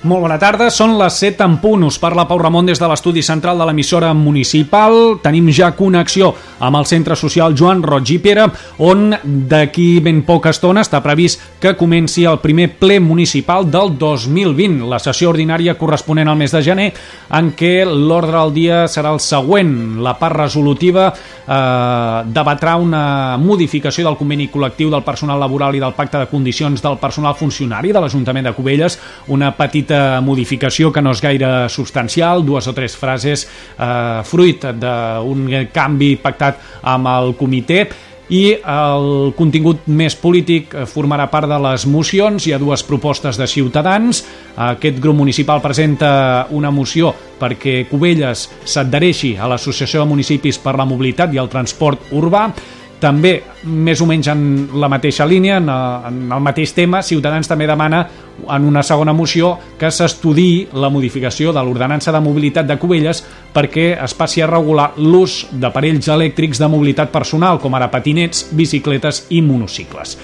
Molt bona tarda, són les 7 en punt. Us parla Pau Ramon des de l'estudi central de l'emissora municipal. Tenim ja connexió amb el centre social Joan Roig i Pere, on d'aquí ben poca estona està previst que comenci el primer ple municipal del 2020, la sessió ordinària corresponent al mes de gener, en què l'ordre del dia serà el següent. La part resolutiva eh, debatrà una modificació del conveni col·lectiu del personal laboral i del pacte de condicions del personal funcionari de l'Ajuntament de Cubelles, una petita petita modificació que no és gaire substancial, dues o tres frases eh, fruit d'un canvi pactat amb el comitè i el contingut més polític formarà part de les mocions. Hi ha dues propostes de Ciutadans. Aquest grup municipal presenta una moció perquè Cubelles s'adhereixi a l'Associació de Municipis per la Mobilitat i el Transport Urbà també, més o menys en la mateixa línia, en, en el mateix tema, Ciutadans també demana en una segona moció que s'estudi la modificació de l'ordenança de mobilitat de Cubelles perquè es passi a regular l'ús d'aparells elèctrics de mobilitat personal, com ara patinets, bicicletes i monocicles.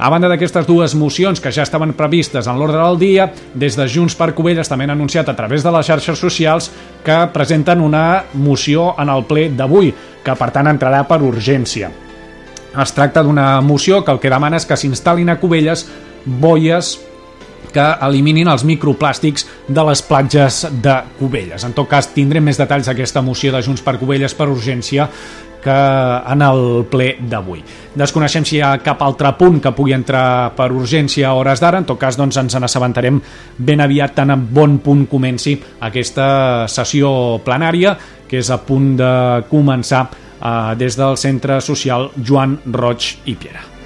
A banda d'aquestes dues mocions que ja estaven previstes en l'ordre del dia, des de Junts per Cubelles també han anunciat a través de les xarxes socials que presenten una moció en el ple d'avui, que per tant entrarà per urgència. Es tracta d'una moció que el que demana és que s'instal·lin a Cubelles boies que eliminin els microplàstics de les platges de Cubelles. En tot cas, tindrem més detalls d'aquesta moció de Junts per Cubelles per urgència que en el ple d'avui. Desconeixem si hi ha cap altre punt que pugui entrar per urgència a hores d'ara, en tot cas doncs, ens n'assabentarem ben aviat tan a bon punt comenci aquesta sessió plenària que és a punt de començar eh, des del Centre Social Joan Roig i Piera.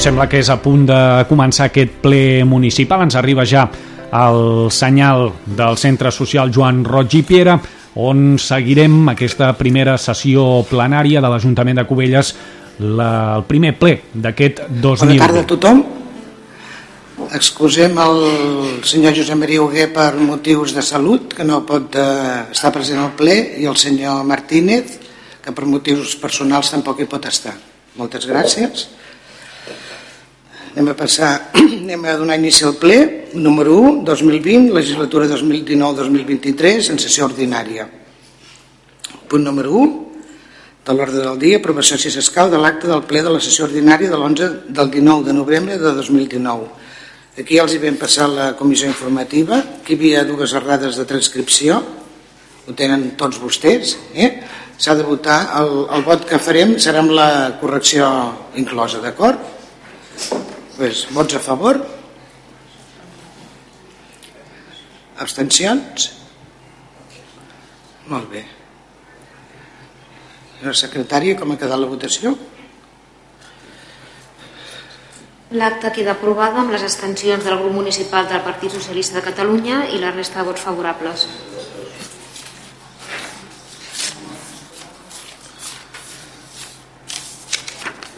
Doncs sembla que és a punt de començar aquest ple municipal. Ens arriba ja el senyal del Centre Social Joan Roig i Piera, on seguirem aquesta primera sessió plenària de l'Ajuntament de Cubelles, la, el primer ple d'aquest 2020. Bona tarda a tothom. Excusem el senyor Josep Maria Huguer per motius de salut, que no pot eh, estar present al ple, i el senyor Martínez, que per motius personals tampoc hi pot estar. Moltes gràcies. Anem a passar, anem a donar inici al ple, número 1, 2020, legislatura 2019-2023, en sessió ordinària. Punt número 1, de l'ordre del dia, aprovació si s'escau de l'acte del ple de la sessió ordinària de l'11 del 19 de novembre de 2019. Aquí ja els hi vam passar la comissió informativa, que hi havia dues errades de transcripció, ho tenen tots vostès, eh? s'ha de votar, el, el vot que farem serà amb la correcció inclosa, d'acord? Pues, vots a favor? Abstencions? Molt bé. La secretària, com ha quedat la votació? L'acte queda aprovada amb les abstencions del grup municipal del Partit Socialista de Catalunya i la resta de vots favorables.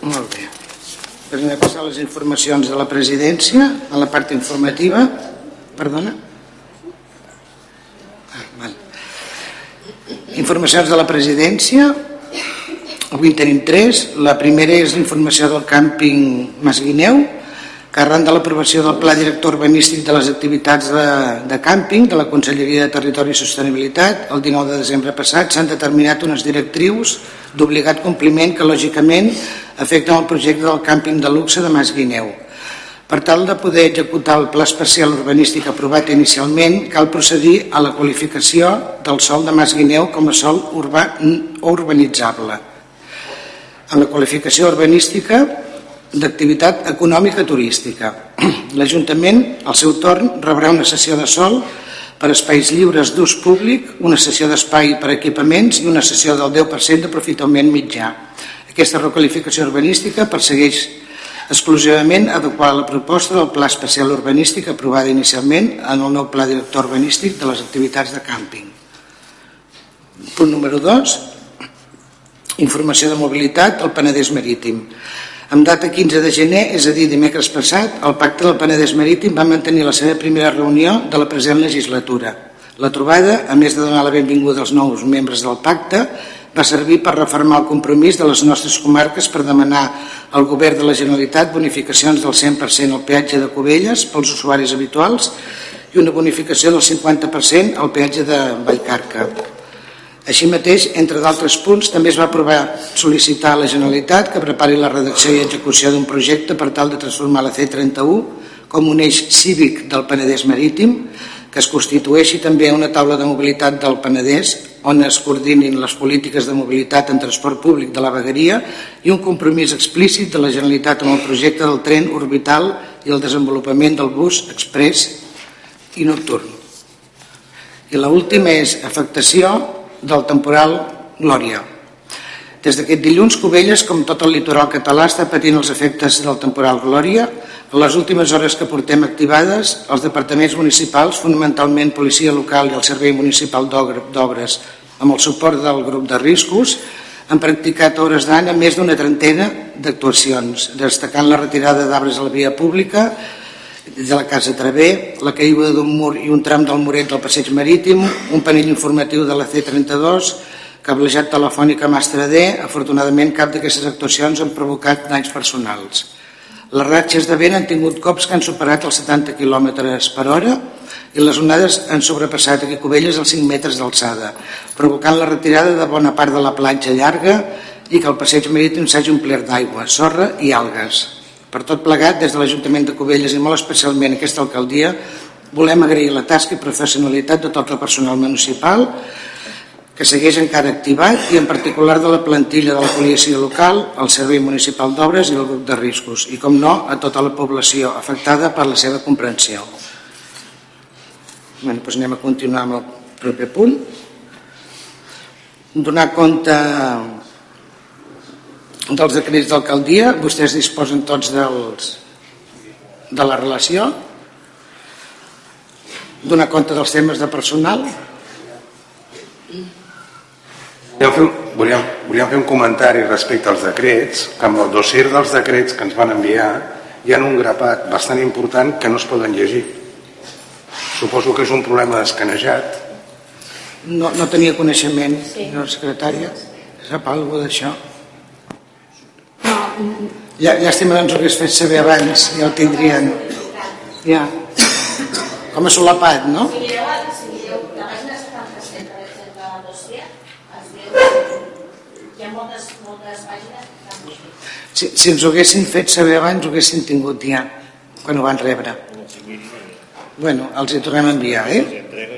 Molt bé. Anem a passar les informacions de la presidència, a la part informativa. Perdona? Ah, val. Informacions de la presidència. Avui en tenim tres. La primera és l'informació del càmping Masguineu, que arran de l'aprovació del Pla Director Urbanístic de les activitats de, de càmping de la Conselleria de Territori i Sostenibilitat, el 19 de desembre passat s'han determinat unes directrius d'obligat compliment que lògicament afecten el projecte del càmping de luxe de Mas Guineu. Per tal de poder executar el pla especial urbanístic aprovat inicialment, cal procedir a la qualificació del sol de Mas Guineu com a sol urbà o urbanitzable. En la qualificació urbanística d'activitat econòmica turística. L'Ajuntament, al seu torn, rebrà una sessió de sol per espais lliures d'ús públic, una sessió d'espai per equipaments i una sessió del 10% d'aprofitament mitjà. Aquesta requalificació urbanística persegueix exclusivament adequar la proposta del Pla Especial Urbanístic aprovada inicialment en el nou Pla Director Urbanístic de les activitats de càmping. Punt número 2. Informació de mobilitat al Penedès Marítim. En data 15 de gener, és a dir, dimecres passat, el Pacte del Penedès Marítim va mantenir la seva primera reunió de la present legislatura. La trobada, a més de donar la benvinguda als nous membres del pacte, va servir per reformar el compromís de les nostres comarques per demanar al govern de la Generalitat bonificacions del 100% al peatge de Cubelles pels usuaris habituals i una bonificació del 50% al peatge de Vallcarca. Així mateix, entre d'altres punts, també es va aprovar sol·licitar a la Generalitat que prepari la redacció i execució d'un projecte per tal de transformar la C31 com un eix cívic del Penedès Marítim, que es constitueixi també una taula de mobilitat del Penedès on es coordinin les polítiques de mobilitat en transport públic de la vegueria i un compromís explícit de la Generalitat amb el projecte del tren orbital i el desenvolupament del bus express i nocturn. I l'última és afectació del temporal Glòria. Des d'aquest dilluns, Cubelles, com tot el litoral català, està patint els efectes del temporal Glòria. En les últimes hores que portem activades, els departaments municipals, fonamentalment Policia Local i el Servei Municipal d'Obres, amb el suport del grup de riscos, han practicat hores d'any més d'una trentena d'actuacions, destacant la retirada d'arbres a la via pública, de la Casa Travé, la caiguda d'un mur i un tram del muret del passeig marítim, un panell informatiu de la C32, cablejat telefònic a Mastradé. Afortunadament, cap d'aquestes actuacions han provocat danys personals. Les ratxes de vent han tingut cops que han superat els 70 km per hora i les onades han sobrepassat aquí Cubelles els 5 metres d'alçada, provocant la retirada de bona part de la platja llarga i que el passeig marítim s'hagi omplert d'aigua, sorra i algues. Per tot plegat, des de l'Ajuntament de Cubelles i molt especialment aquesta alcaldia, volem agrair la tasca i professionalitat de tot el personal municipal que segueix encara activat i en particular de la plantilla de la policia local, el Servei Municipal d'Obres i el grup de riscos i, com no, a tota la població afectada per la seva comprensió. Bé, doncs anem a continuar amb el proper punt. Donar compte dels decrets d'alcaldia, vostès disposen tots dels, de la relació, donar compte dels temes de personal. Volíem fer, volíem, volíem fer un comentari respecte als decrets, que amb el dossier dels decrets que ens van enviar hi ha un grapat bastant important que no es poden llegir. Suposo que és un problema d'escanejat. No, no tenia coneixement, sí. la secretària. Sap alguna d'això? Ja, llàstima ens ho hagués fet saber abans, ja el tindrien. Ja. Com a solapat, no? Si, si ens ho haguessin fet saber abans, ho haguessin tingut ja, quan ho van rebre. Bueno, els hi tornem a enviar, eh?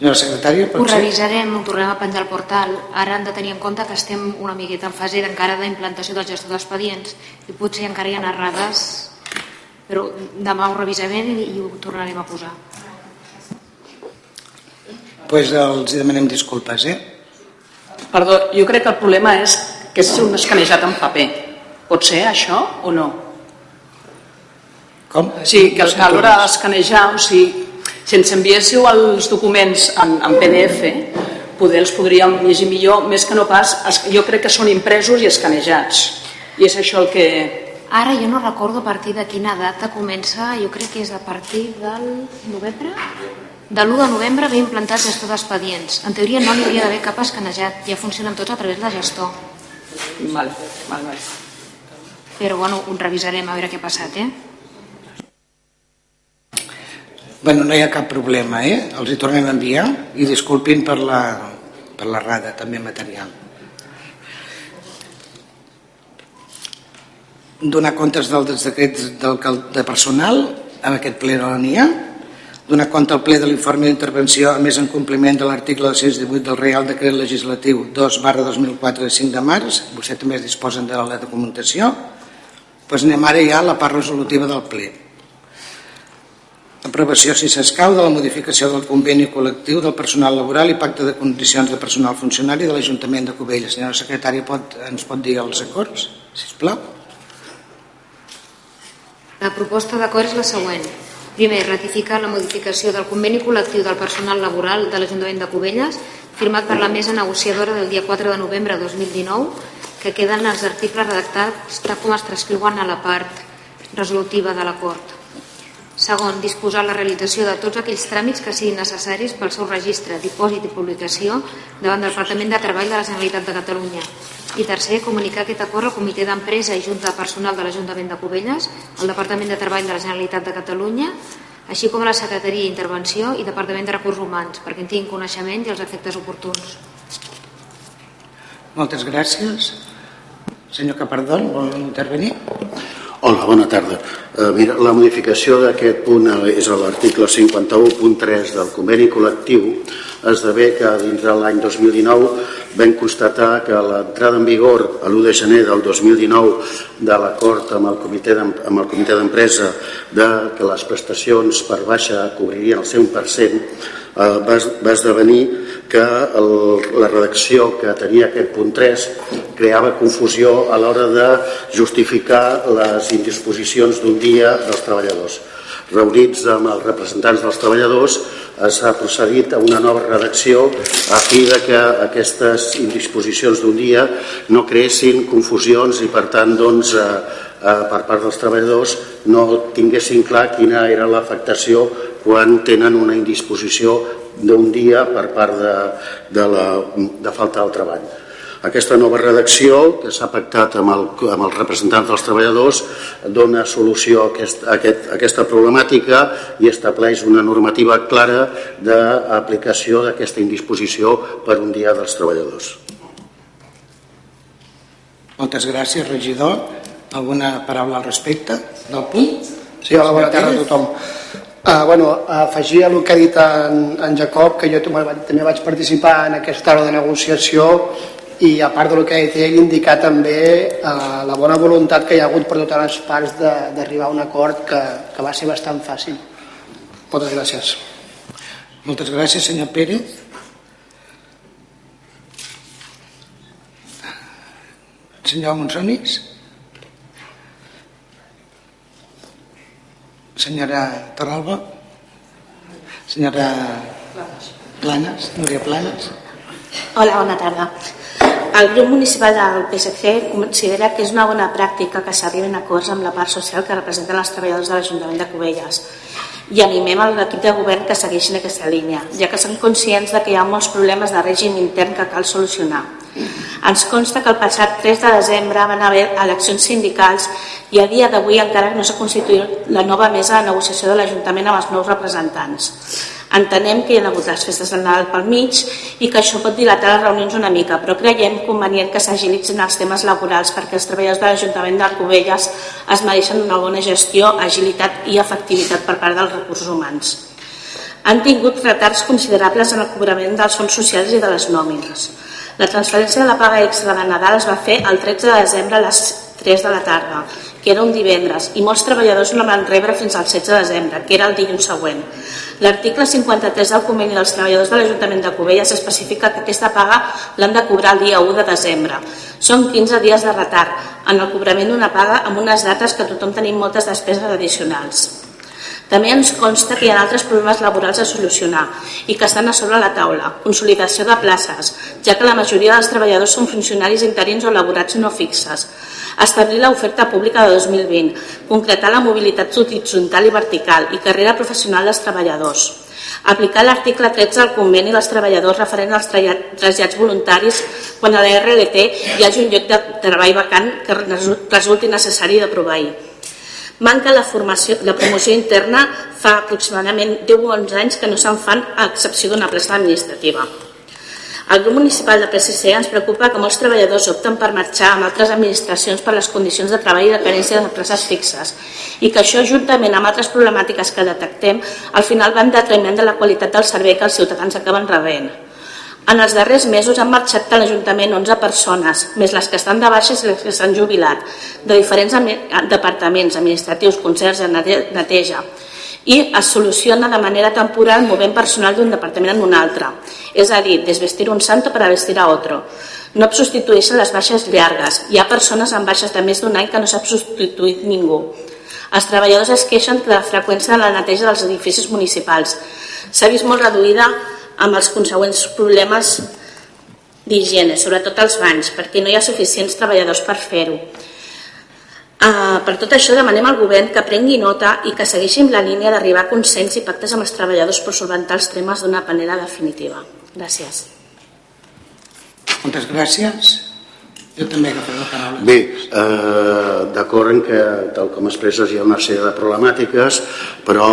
Senyora secretària, Ho revisarem, ho tornem a penjar al portal. Ara hem de tenir en compte que estem una miqueta en fase encara d'implantació del gestor d'expedients i potser encara hi ha errades, però demà ho revisarem i, ho tornarem a posar. pues els demanem disculpes, eh? Perdó, jo crec que el problema és que és un escanejat en paper. Pot ser això o no? Com? Sí, que a l'hora d'escanejar, o sigui, si ens enviéssiu els documents en, en PDF, poder els podríem llegir millor, més que no pas, jo crec que són impresos i escanejats. I és això el que... Ara jo no recordo a partir de quina data comença, jo crec que és a partir del novembre? De l'1 de novembre ve implantat gestor d'expedients. En teoria no n'hi hauria d'haver cap escanejat, ja funcionen tots a través de gestor. Vale, vale, vale. Però bueno, ho revisarem a veure què ha passat, eh? Bueno, no hi ha cap problema, eh? Els hi tornem a enviar i disculpin per la, per la rada també material. donar comptes dels decrets del, de personal, en aquest ple no n'hi ha, donar compte al ple de l'informe d'intervenció a més en compliment de l'article 218 del Real Decret Legislatiu 2 barra 2004 de 5 de març, vostè també es disposen de la documentació, doncs anem ara ja a la part resolutiva del ple. Aprovació, si s'escau, de la modificació del conveni col·lectiu del personal laboral i pacte de condicions de personal funcionari de l'Ajuntament de Cubelles. Senyora secretària, pot, ens pot dir els acords, si us plau? La proposta d'acord és la següent. Primer, ratificar la modificació del conveni col·lectiu del personal laboral de l'Ajuntament de Cubelles, firmat per la mesa negociadora del dia 4 de novembre de 2019, que queden els articles redactats tal com es transcriuen a la part resolutiva de l'acord. Segon, disposar la realització de tots aquells tràmits que siguin necessaris pel seu registre, dipòsit i publicació davant del Departament de Treball de la Generalitat de Catalunya, i tercer, comunicar aquest acord al Comitè d'Empresa i Junta de Personal de l'Ajuntament de Cubelles, al Departament de Treball de la Generalitat de Catalunya, així com a la Secretaria d'Intervenció i Departament de Recursos Humans, perquè en tinguin coneixement i els efectes oportuns. Moltes gràcies. Senyor Capardón, vol intervenir? Hola, bona tarda. Uh, mira, la modificació d'aquest punt és a l'article 51.3 del conveni col·lectiu esdevé que dins de l'any 2019 vam constatar que l'entrada en vigor a l'1 de gener del 2019 de l'acord amb el comitè amb el comitè d'empresa de que les prestacions per baixa cobririen el 100% eh, va, va esdevenir que el, la redacció que tenia aquest punt 3 creava confusió a l'hora de justificar les indisposicions d'un dia dels treballadors. Reunits amb els representants dels treballadors s'ha procedit a una nova redacció a fi de que aquestes indisposicions d'un dia no creessin confusions i per tant doncs, eh, eh, per part dels treballadors no tinguessin clar quina era l'afectació quan tenen una indisposició d'un dia per part de, de, la, de falta del treball. Aquesta nova redacció, que s'ha pactat amb, el, amb els representants dels treballadors, dona solució a, aquest, a, aquest, a aquesta problemàtica i estableix una normativa clara d'aplicació d'aquesta indisposició per un dia dels treballadors. Moltes gràcies, regidor. Alguna paraula al respecte del punt? Sí, hola, bona tarda a tothom. Uh, bueno, afegir el que ha dit en, en Jacob, que jo també vaig participar en aquesta hora de negociació i a part del que ha dit ell, indicar també eh, la bona voluntat que hi ha hagut per totes les parts d'arribar a un acord que, que va ser bastant fàcil. Moltes gràcies. Moltes gràcies, senyor Pérez. Senyor Monsonis. Senyora Torralba. Senyora Planes, Núria Planes. Hola, bona tarda. El grup municipal del PSC considera que és una bona pràctica que s'arribin acords amb la part social que representen els treballadors de l'Ajuntament de Cubelles i animem l'equip de govern que segueixin aquesta línia, ja que som conscients de que hi ha molts problemes de règim intern que cal solucionar. Ens consta que el passat 3 de desembre van haver eleccions sindicals i a dia d'avui encara no s'ha constituït la nova mesa de negociació de l'Ajuntament amb els nous representants. Entenem que hi ha hagut les festes de Nadal pel mig i que això pot dilatar les reunions una mica, però creiem convenient que s'agilitzin els temes laborals perquè els treballadors de l'Ajuntament de Cubelles es mereixen una bona gestió, agilitat i efectivitat per part dels recursos humans. Han tingut retards considerables en el cobrament dels fons socials i de les nòmines. La transferència de la paga extra de Nadal es va fer el 13 de desembre a les 3 de la tarda, que era un divendres, i molts treballadors no la van rebre fins al 16 de desembre, que era el dilluns següent. L'article 53 del conveni dels treballadors de l'Ajuntament de Cubelles especifica que aquesta paga l'han de cobrar el dia 1 de desembre. Són 15 dies de retard en el cobrament d'una paga amb unes dates que tothom tenim moltes despeses addicionals. També ens consta que hi ha altres problemes laborals a solucionar i que estan a sobre la taula. Consolidació de places, ja que la majoria dels treballadors són funcionaris interins o laborats no fixes establir l'oferta pública de 2020, concretar la mobilitat horitzontal i vertical i carrera professional dels treballadors, aplicar l'article 13 del conveni dels treballadors referent als trasllats voluntaris quan a la RLT hi hagi un lloc de treball vacant que resulti necessari de proveir. Manca la, formació, la promoció interna fa aproximadament 10 o 11 anys que no se'n fan a excepció d'una plaça administrativa Al grup municipal de PSC ens preocupa que molts treballadors opten per marxar amb altres administracions per les condicions de treball i de carència de places fixes i que això, juntament amb altres problemàtiques que detectem, al final va en detriment de la qualitat del servei que els ciutadans acaben rebent. En els darrers mesos han marxat de l'Ajuntament 11 persones, més les que estan de baixes i les que s'han jubilat, de diferents departaments administratius, concerts neteja, i es soluciona de manera temporal movent personal d'un departament en un altre, és a dir, desvestir un santo per a vestir a otro. No substitueixen les baixes llargues. Hi ha persones amb baixes de més d'un any que no s'ha substituït ningú. Els treballadors es queixen de la freqüència de la neteja dels edificis municipals. S'ha vist molt reduïda amb els consegüents problemes d'higiene, sobretot als banys, perquè no hi ha suficients treballadors per fer-ho. Uh, per tot això demanem al govern que prengui nota i que segueixi la línia d'arribar a consens i pactes amb els treballadors per solventar els temes d'una manera definitiva. Gràcies. Moltes gràcies. Jo també agafaré la paraula. Bé, eh, d'acord en que, tal com expresses, hi ha una sèrie de problemàtiques, però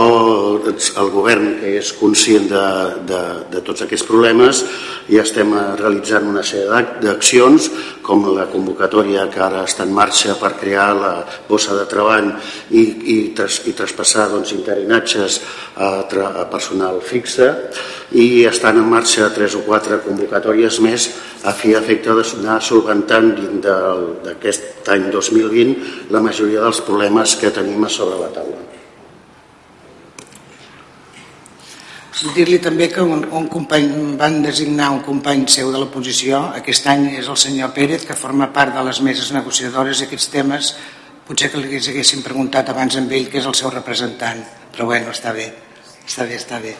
el govern, que és conscient de, de, de tots aquests problemes, ja estem realitzant una sèrie d'accions, com la convocatòria que ara està en marxa per crear la bossa de treball i, i, tras, i traspassar doncs, interinatges a, a personal fixe, i estan en marxa tres o quatre convocatòries més a fi efecte d'anar solventant d'aquest any 2020 la majoria dels problemes que tenim a sobre la taula. Dir-li també que un, un company, van designar un company seu de l'oposició, aquest any és el senyor Pérez, que forma part de les meses negociadores i aquests temes potser que li haguessin preguntat abans amb ell que és el seu representant, però bueno, està bé, està bé, està bé.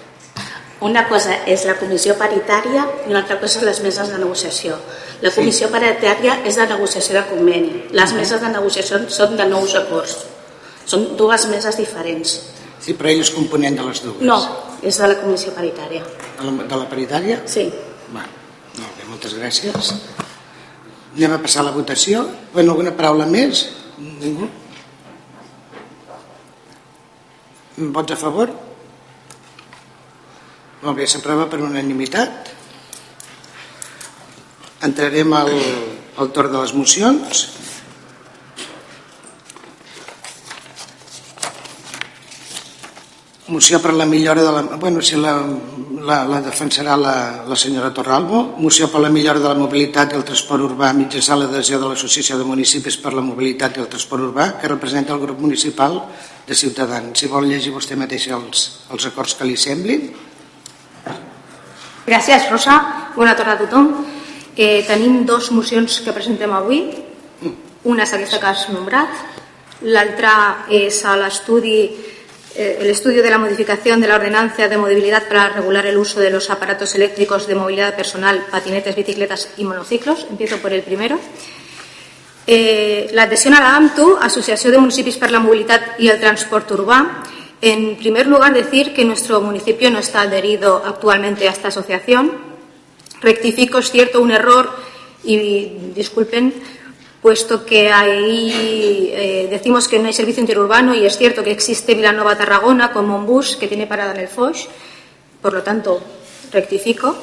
Una cosa és la comissió paritària i una altra cosa és les meses de negociació. La comissió sí. paritària és de negociació de conveni. Les meses de negociació són de nous acords. Són dues meses diferents. Sí, però ell és component de les dues. No, és de la comissió paritària. De la, de la paritària? Sí. Va, molt bé, moltes gràcies. Anem a passar a la votació. Bueno, alguna paraula més? Ningú? Vots a favor? Molt bé, s'aprova per unanimitat. Entrarem al, al torn de les mocions. Moció per la millora de la... Bueno, si la, la, la defensarà la, la senyora Torralbo. Moció per la millora de la mobilitat i el transport urbà mitjançant l'adhesió de l'Associació de Municipis per la Mobilitat i el Transport Urbà, que representa el grup municipal de Ciutadans. Si vol llegir vostè mateix els, els acords que li semblin. Gràcies, Rosa. Bona tarda a tothom. Eh, tenim dos mocions que presentem avui. Una és aquesta que has nombrat, l'altra és a l'estudi eh, el estudio de la modificación de la ordenanza de movilidad para regular el uso de los aparatos eléctricos de movilidad personal, patinetes, bicicletas y monociclos. Empiezo por el primero. Eh, adhesión a la AMTU, Asociación de Municipios para la Movilidad y el Transporte Urbà, En primer lugar, decir que nuestro municipio no está adherido actualmente a esta asociación. Rectifico, es cierto, un error y disculpen, puesto que ahí eh, decimos que no hay servicio interurbano y es cierto que existe Vilanova Tarragona como un bus que tiene parada en el Foix, por lo tanto, rectifico.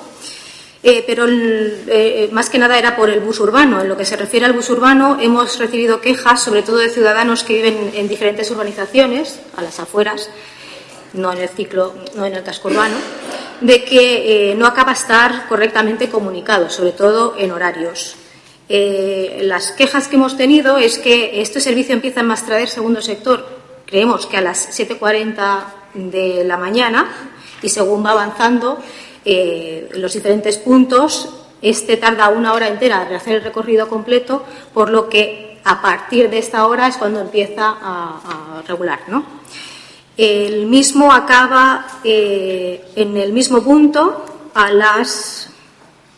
Eh, pero eh, más que nada era por el bus urbano. En lo que se refiere al bus urbano, hemos recibido quejas, sobre todo de ciudadanos que viven en diferentes urbanizaciones, a las afueras, no en el ciclo, no en el casco urbano, de que eh, no acaba de estar correctamente comunicado, sobre todo en horarios. las quejas que hemos tenido es que este servicio empieza en Mastrader, segundo sector, creemos que a las 7.40 de la mañana, y según va avanzando, eh, los diferentes puntos. Este tarda una hora entera de hacer el recorrido completo, por lo que a partir de esta hora es cuando empieza a, a regular. ¿no? El mismo acaba eh, en el mismo punto a las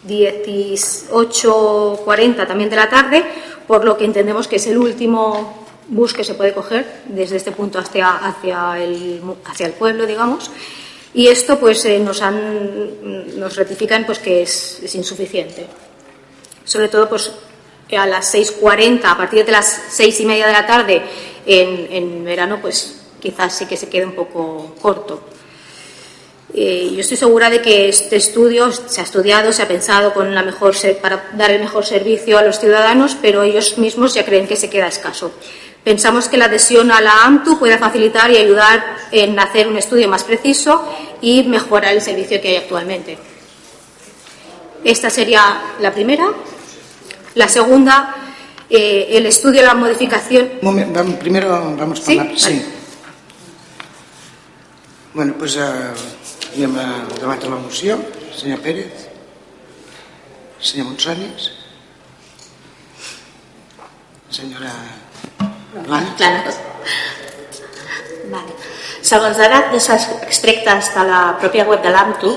18.40 también de la tarde, por lo que entendemos que es el último bus que se puede coger desde este punto hacia, hacia, el, hacia el pueblo, digamos. Y esto pues eh, nos, han, nos rectifican pues que es, insuficiente. Sobre todo pues a las 6.40, a partir de las seis y media de la tarde en, en, verano, pues quizás sí que se quede un poco corto. Eh, yo estoy segura de que este estudio se ha estudiado, se ha pensado con la mejor para dar el mejor servicio a los ciudadanos, pero ellos mismos ya creen que se queda escaso. Pensamos que la adhesión a la AMTU puede facilitar y ayudar en hacer un estudio más preciso y mejorar el servicio que hay actualmente. Esta sería la primera. La segunda, eh, el estudio de la modificación. primero vamos a hablar. Sí. Bueno, pues uh, anem a debatre la moció. Senyor Pérez. Senyor Monsanes. Senyora Plana. Plana. Vale. Segons dades extractes de la pròpia web de l'AMTU,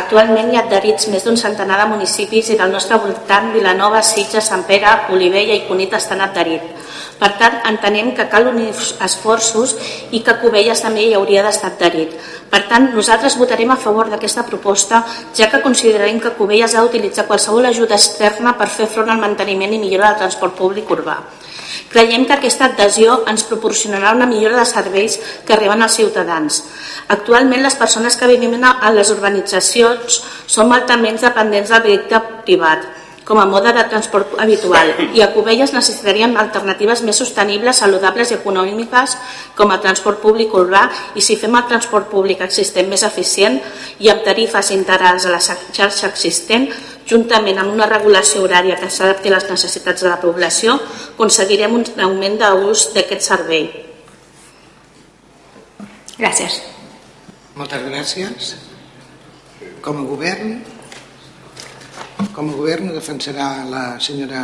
actualment hi ha adherits més d'un centenar de municipis i del nostre voltant Vilanova, Sitges, Sant Pere, Olivella i Cunit estan adherits. Per tant, entenem que cal unir esforços i que Cubelles també hi hauria d'estar adherit. Per tant, nosaltres votarem a favor d'aquesta proposta, ja que considerem que Cubelles ha d'utilitzar qualsevol ajuda externa per fer front al manteniment i millora del transport públic urbà. Creiem que aquesta adhesió ens proporcionarà una millora de serveis que arriben als ciutadans. Actualment, les persones que vivim a les urbanitzacions som altament dependents del vehicle privat, com a mode de transport habitual i a Cubelles necessitaríem alternatives més sostenibles, saludables i econòmiques com a transport públic urbà i si fem el transport públic existent més eficient i amb tarifes integrades a la xarxa existent, juntament amb una regulació horària que s'adapti a les necessitats de la població, aconseguirem un augment d'ús d'aquest servei. Gràcies. Moltes gràcies. Com a govern, com a govern defensarà la senyora...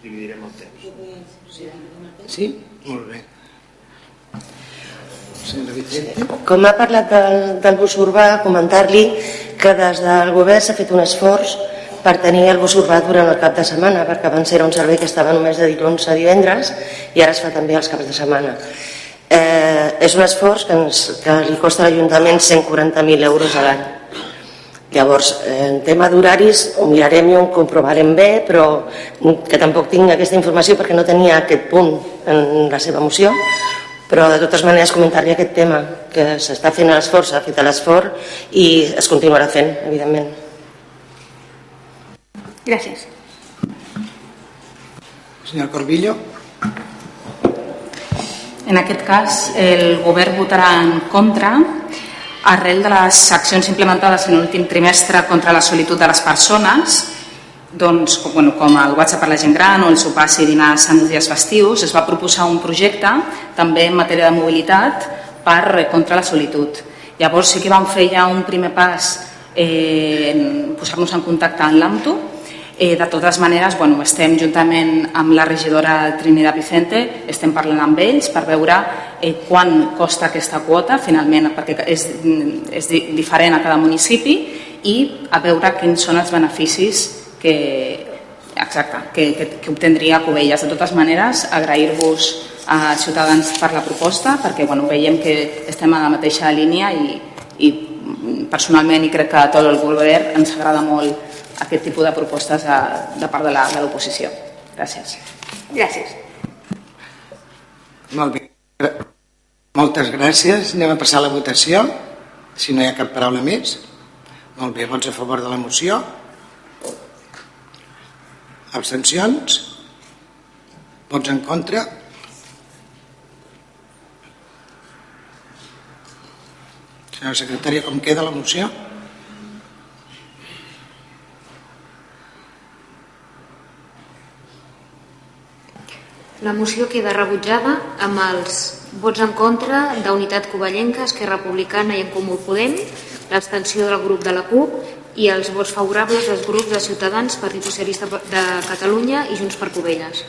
Dividirem el temps. Sí? Molt bé. Com ha parlat del, del bus urbà, comentar-li que des del govern s'ha fet un esforç per tenir el bus urbà durant el cap de setmana, perquè abans era un servei que estava només de dilluns a divendres i ara es fa també els caps de setmana. Eh, és un esforç que, ens, que li costa a l'Ajuntament 140.000 euros a l'any Llavors, en tema d'horaris ho mirarem i ho comprovarem bé, però que tampoc tinc aquesta informació perquè no tenia aquest punt en la seva moció, però de totes maneres comentar-li aquest tema, que s'està fent l'esforç, s'ha fet l'esforç i es continuarà fent, evidentment. Gràcies. Senyor Corbillo. En aquest cas, el govern votarà en contra arrel de les accions implementades en l'últim trimestre contra la solitud de les persones, doncs, com, bueno, com el WhatsApp per la gent gran o el sopars i dinars en els dies festius, es va proposar un projecte també en matèria de mobilitat per eh, contra la solitud. Llavors sí que vam fer ja un primer pas eh, en posar-nos en contacte amb l'AMTO Eh, de totes maneres, bueno, estem juntament amb la regidora Trinidad Vicente, estem parlant amb ells per veure eh, quan costa aquesta quota, finalment, perquè és, és diferent a cada municipi, i a veure quins són els beneficis que, exacte, que, que, que obtendria Covelles. De totes maneres, agrair-vos a Ciutadans per la proposta, perquè bueno, veiem que estem a la mateixa línia i, i personalment i crec que a tot el govern ens agrada molt aquest tipus de propostes de, de part de l'oposició. Gràcies. Gràcies. Molt bé. Moltes gràcies. Anem a passar a la votació, si no hi ha cap paraula més. Molt bé, vots a favor de la moció? Abstencions? Vots en contra? Senyora secretària, com queda la moció? La moció queda rebutjada amb els vots en contra d'Unitat Covellenca, Esquerra Republicana i en Comú Podem, l'abstenció del grup de la CUP i els vots favorables dels grups de Ciutadans, Partit Socialista de Catalunya i Junts per Covelles.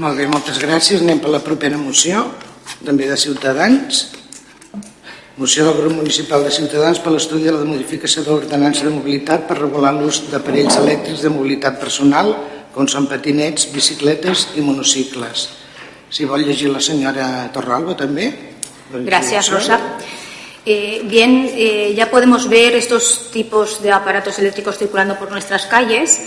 Molt bé, moltes gràcies. Anem per la propera moció, també de Ciutadans. Moció del grup municipal de Ciutadans per l'estudi de la modificació de l'ordenança de mobilitat per regular l'ús d'aparells elèctrics de mobilitat personal com són patinets, bicicletes i monocicles. Si vol llegir la senyora Torralba també. Gracias, Rosa. Eh, bien, eh, ya podemos ver estos tipos de aparatos eléctricos circulando por nuestras calles.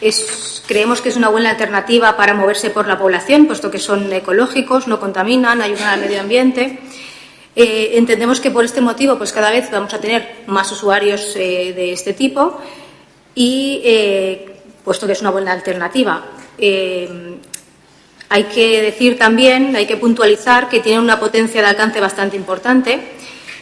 Es, creemos que es una buena alternativa para moverse por la población, puesto que son ecológicos, no contaminan, ayudan al medio ambiente. Eh, entendemos que por este motivo pues cada vez vamos a tener más usuarios eh, de este tipo y eh, puesto que es una buena alternativa. Eh, hay que decir también, hay que puntualizar que tiene una potencia de alcance bastante importante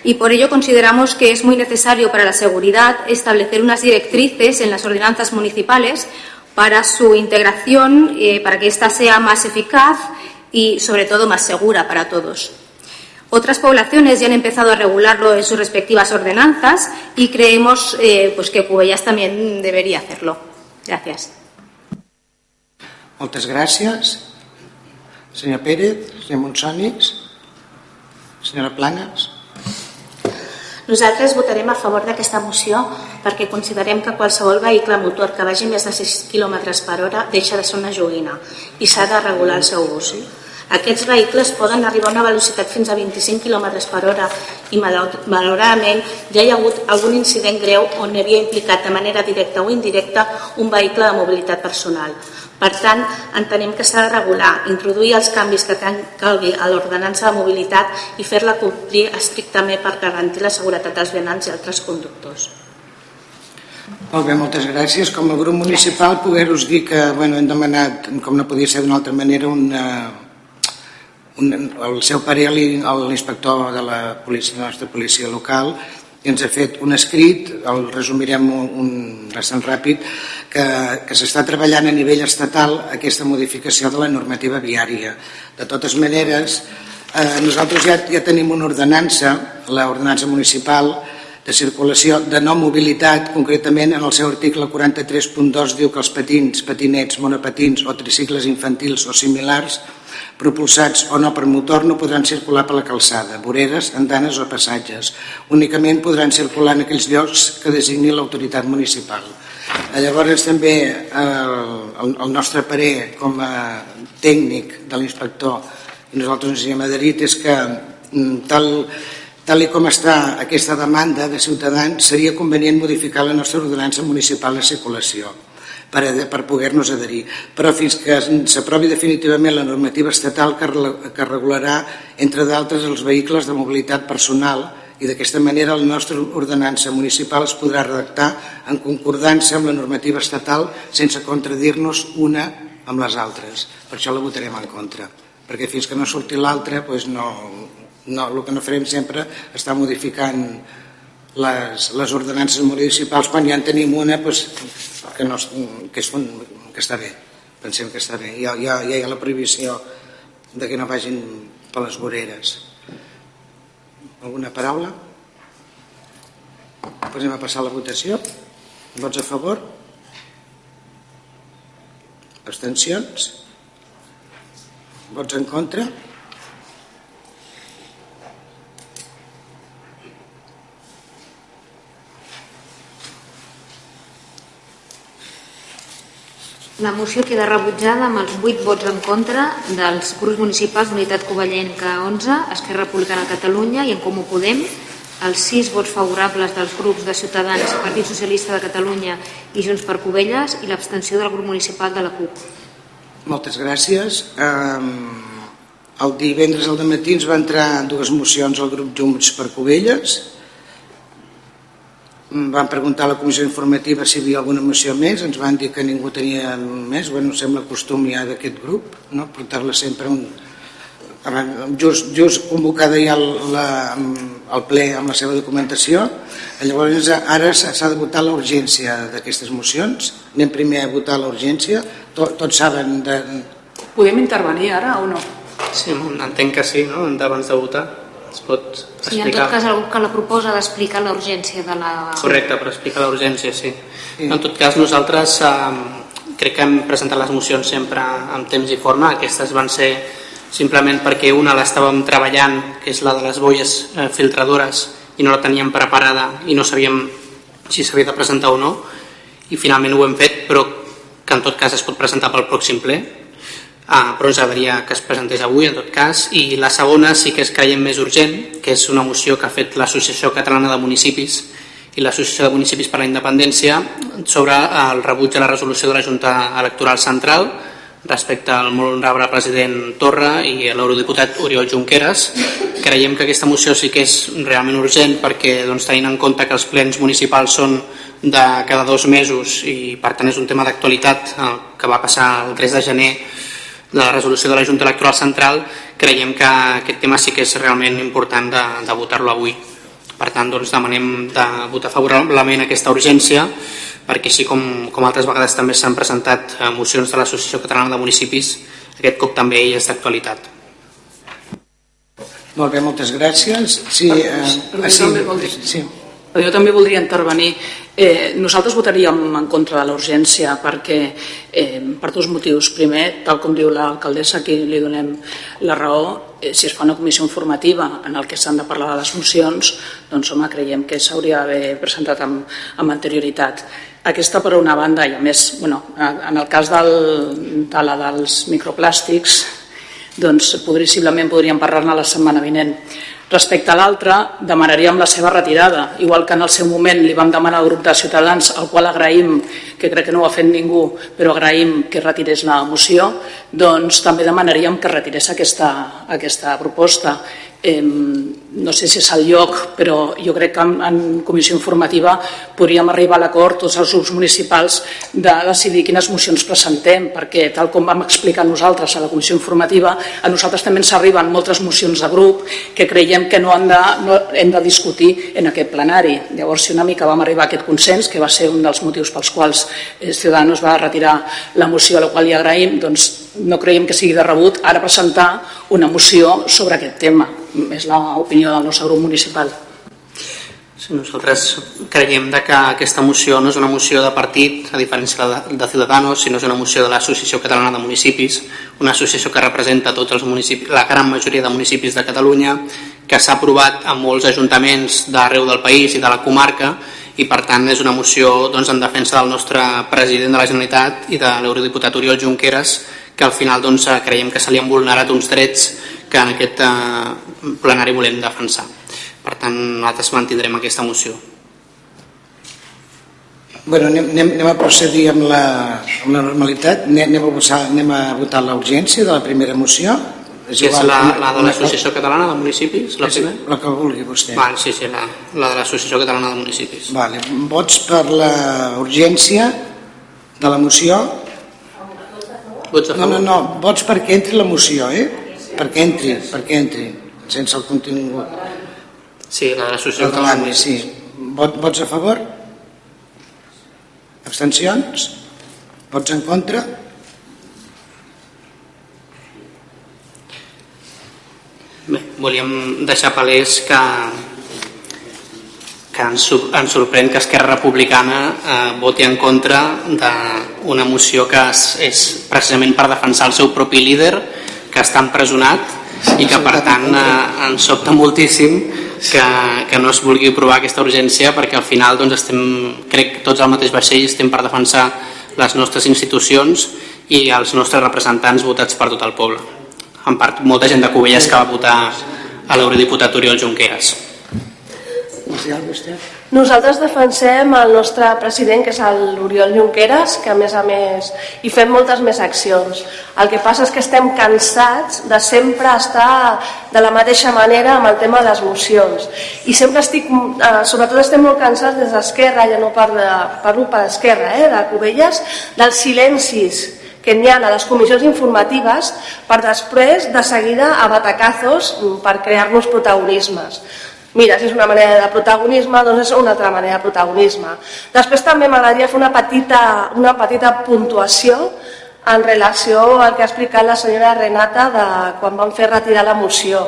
y por ello consideramos que es muy necesario para la seguridad establecer unas directrices en las ordenanzas municipales para su integración, eh, para que ésta sea más eficaz y sobre todo más segura para todos. Otras poblaciones ya han empezado a regularlo en sus respectivas ordenanzas y creemos eh, pues que Cubellas también debería hacerlo. Gracias. Moltes gràcies. Senyor Pérez, senyor Monsònix, senyora Planes. Nosaltres votarem a favor d'aquesta moció perquè considerem que qualsevol vehicle motor que vagi més de 6 km per hora deixa de ser una joguina i s'ha de regular el seu ús. Aquests vehicles poden arribar a una velocitat fins a 25 km per hora i malauradament ja hi ha hagut algun incident greu on havia implicat de manera directa o indirecta un vehicle de mobilitat personal. Per tant, entenem que s'ha de regular, introduir els canvis que calgui a l'ordenança de mobilitat i fer-la complir estrictament per garantir la seguretat dels vianants i altres conductors. Molt bé, moltes gràcies. Com a grup municipal poder-vos dir que bueno, hem demanat, com no podia ser d'una altra manera, una, un, el seu parer a l'inspector de la, policia, nostra policia local ens ha fet un escrit, el resumirem un, un bastant ràpid, que, que s'està treballant a nivell estatal aquesta modificació de la normativa viària. De totes maneres, eh, nosaltres ja, ja tenim una ordenança, l'ordenança municipal de circulació de no mobilitat, concretament en el seu article 43.2 diu que els patins, patinets, monopatins o tricicles infantils o similars propulsats o no per motor no podran circular per la calçada, voreres, andanes o passatges. Únicament podran circular en aquells llocs que designi l'autoritat municipal. Eh, llavors també el, el nostre parer com a tècnic de l'inspector i nosaltres ens hi hem adherit és que mm, tal, tal com està aquesta demanda de ciutadans seria convenient modificar la nostra ordenança municipal de circulació per, per poder-nos adherir. Però fins que s'aprovi definitivament la normativa estatal que, que regularà, entre d'altres, els vehicles de mobilitat personal i d'aquesta manera la nostra ordenança municipal es podrà redactar en concordança amb la normativa estatal sense contradir-nos una amb les altres. Per això la votarem en contra, perquè fins que no surti l'altra doncs no, no, el que no farem sempre està modificant les, les ordenances municipals quan ja en tenim una doncs, que, no, que, és, que està bé pensem que està bé ha, hi ha, hi ha la prohibició de que no vagin per les voreres alguna paraula? Pues anem a passar la votació vots a favor? abstencions? vots en contra? La moció queda rebutjada amb els 8 vots en contra dels grups municipals d'Unitat Covellenca 11, Esquerra Republicana de Catalunya i en Comú Podem, els 6 vots favorables dels grups de Ciutadans, Partit Socialista de Catalunya i Junts per Covelles i l'abstenció del grup municipal de la CUP. Moltes gràcies. El divendres al matí ens va entrar dues mocions al grup Junts per Covelles van preguntar a la comissió informativa si hi havia alguna moció més, ens van dir que ningú tenia més, bueno, sembla costum ja d'aquest grup, no? portar-la sempre un... Just, just convocada ja el, la, el ple amb la seva documentació, llavors ara s'ha de votar la urgència d'aquestes mocions, anem primer a votar la urgència, Tot, tots saben... De... Podem intervenir ara o no? Sí, entenc que sí, no? abans de votar es pot explicar. Sí, en tot cas algú que la proposa d'explicar la urgència de la... Correcte, per explicar la urgència, sí. sí. En tot cas, nosaltres eh, crec que hem presentat les mocions sempre amb temps i forma. Aquestes van ser simplement perquè una l'estàvem treballant, que és la de les boies eh, filtradores, i no la teníem preparada i no sabíem si s'havia de presentar o no, i finalment ho hem fet, però que en tot cas es pot presentar pel pròxim ple, ah, però ens agradaria que es presentés avui en tot cas i la segona sí que es creiem més urgent que és una moció que ha fet l'Associació Catalana de Municipis i l'Associació de Municipis per la Independència sobre el rebuig a la resolució de la Junta Electoral Central respecte al molt honorable president Torra i l'eurodiputat Oriol Junqueras. Creiem que aquesta moció sí que és realment urgent perquè doncs, tenint en compte que els plens municipals són de cada dos mesos i per tant és un tema d'actualitat que va passar el 3 de gener de la resolució de la Junta Electoral Central creiem que aquest tema sí que és realment important de, de votar-lo avui. Per tant, doncs, demanem de votar favorablement aquesta urgència perquè així com, com altres vegades també s'han presentat eh, mocions de l'Associació Catalana de Municipis, aquest cop també ell és d'actualitat. Molt bé, moltes gràcies. Sí, eh, sí, sí. Jo també voldria intervenir. Eh, nosaltres votaríem en contra de la urgència perquè, eh, per dos motius. Primer, tal com diu l'alcaldessa, aquí li donem la raó, eh, si es fa una comissió informativa en el que s'han de parlar de les mocions, doncs home, creiem que s'hauria d'haver presentat amb, amb anterioritat. Aquesta per una banda, i a més, bueno, en el cas del, de la dels microplàstics, doncs possiblement podríem parlar-ne la setmana vinent. Respecte a l'altre, demanaríem la seva retirada, igual que en el seu moment li vam demanar al grup de Ciutadans, al qual agraïm, que crec que no ho ha fet ningú, però agraïm que retirés la moció, doncs també demanaríem que retirés aquesta, aquesta proposta no sé si és el lloc, però jo crec que en, en comissió informativa podríem arribar a l'acord tots els grups municipals de decidir quines mocions presentem, perquè tal com vam explicar nosaltres a la comissió informativa, a nosaltres també ens arriben moltes mocions de grup que creiem que no, han de, no hem de discutir en aquest plenari. Llavors, si una mica vam arribar a aquest consens, que va ser un dels motius pels quals Ciudadanos va retirar la moció, a la qual li agraïm, doncs no creiem que sigui de rebut ara presentar una moció sobre aquest tema és l'opinió del nostre grup municipal. Sí, nosaltres creiem de que aquesta moció no és una moció de partit, a diferència de, de Ciudadanos, sinó és una moció de l'Associació Catalana de Municipis, una associació que representa tots els municipis, la gran majoria de municipis de Catalunya, que s'ha aprovat en molts ajuntaments d'arreu del país i de la comarca, i per tant és una moció doncs, en defensa del nostre president de la Generalitat i de l'eurodiputat Oriol Junqueras, que al final doncs, creiem que se li han vulnerat uns drets que en aquest eh, plenari volem defensar. Per tant, nosaltres mantindrem aquesta moció. Bueno, anem, anem a procedir amb la, amb la normalitat. Anem a, votar, anem a votar l'urgència de la primera moció. És, és la, la de l'Associació Catalana de Municipis, la primera? La que vulgui vostè. Vale, sí, sí, la, la de l'Associació Catalana de Municipis. Vale. Vots per la urgència de la moció? Vots a favor? No, no, no, vots perquè entri la moció, eh? perquè entri, perquè entri, sense el contingut. Sí, la de l'associació catalana. Sí. Vot, vots a favor? Abstencions? Vots en contra? Bé, volíem deixar palès que que ens, ens sorprèn que Esquerra Republicana eh, voti en contra d'una moció que és, és precisament per defensar el seu propi líder que està empresonat i que per tant eh, ens sobta moltíssim que, que no es vulgui aprovar aquesta urgència perquè al final doncs, estem, crec que tots al mateix vaixell estem per defensar les nostres institucions i els nostres representants votats per tot el poble. En part, molta gent de Covelles que va votar a l'eurodiputat Oriol Junqueras. Nosaltres defensem el nostre president, que és l'Oriol Junqueras, que a més a més hi fem moltes més accions. El que passa és que estem cansats de sempre estar de la mateixa manera amb el tema de les mocions. I sempre estic, eh, sobretot estem molt cansats des d'Esquerra, ja no parlo, parlo per Esquerra, eh, de Covelles, dels silencis que n'hi ha a les comissions informatives per després, de seguida, a batacazos per crear-nos protagonismes mira, si és una manera de protagonisme, doncs és una altra manera de protagonisme. Després també m'agradaria fer una petita, una petita puntuació en relació al que ha explicat la senyora Renata de quan van fer retirar la moció.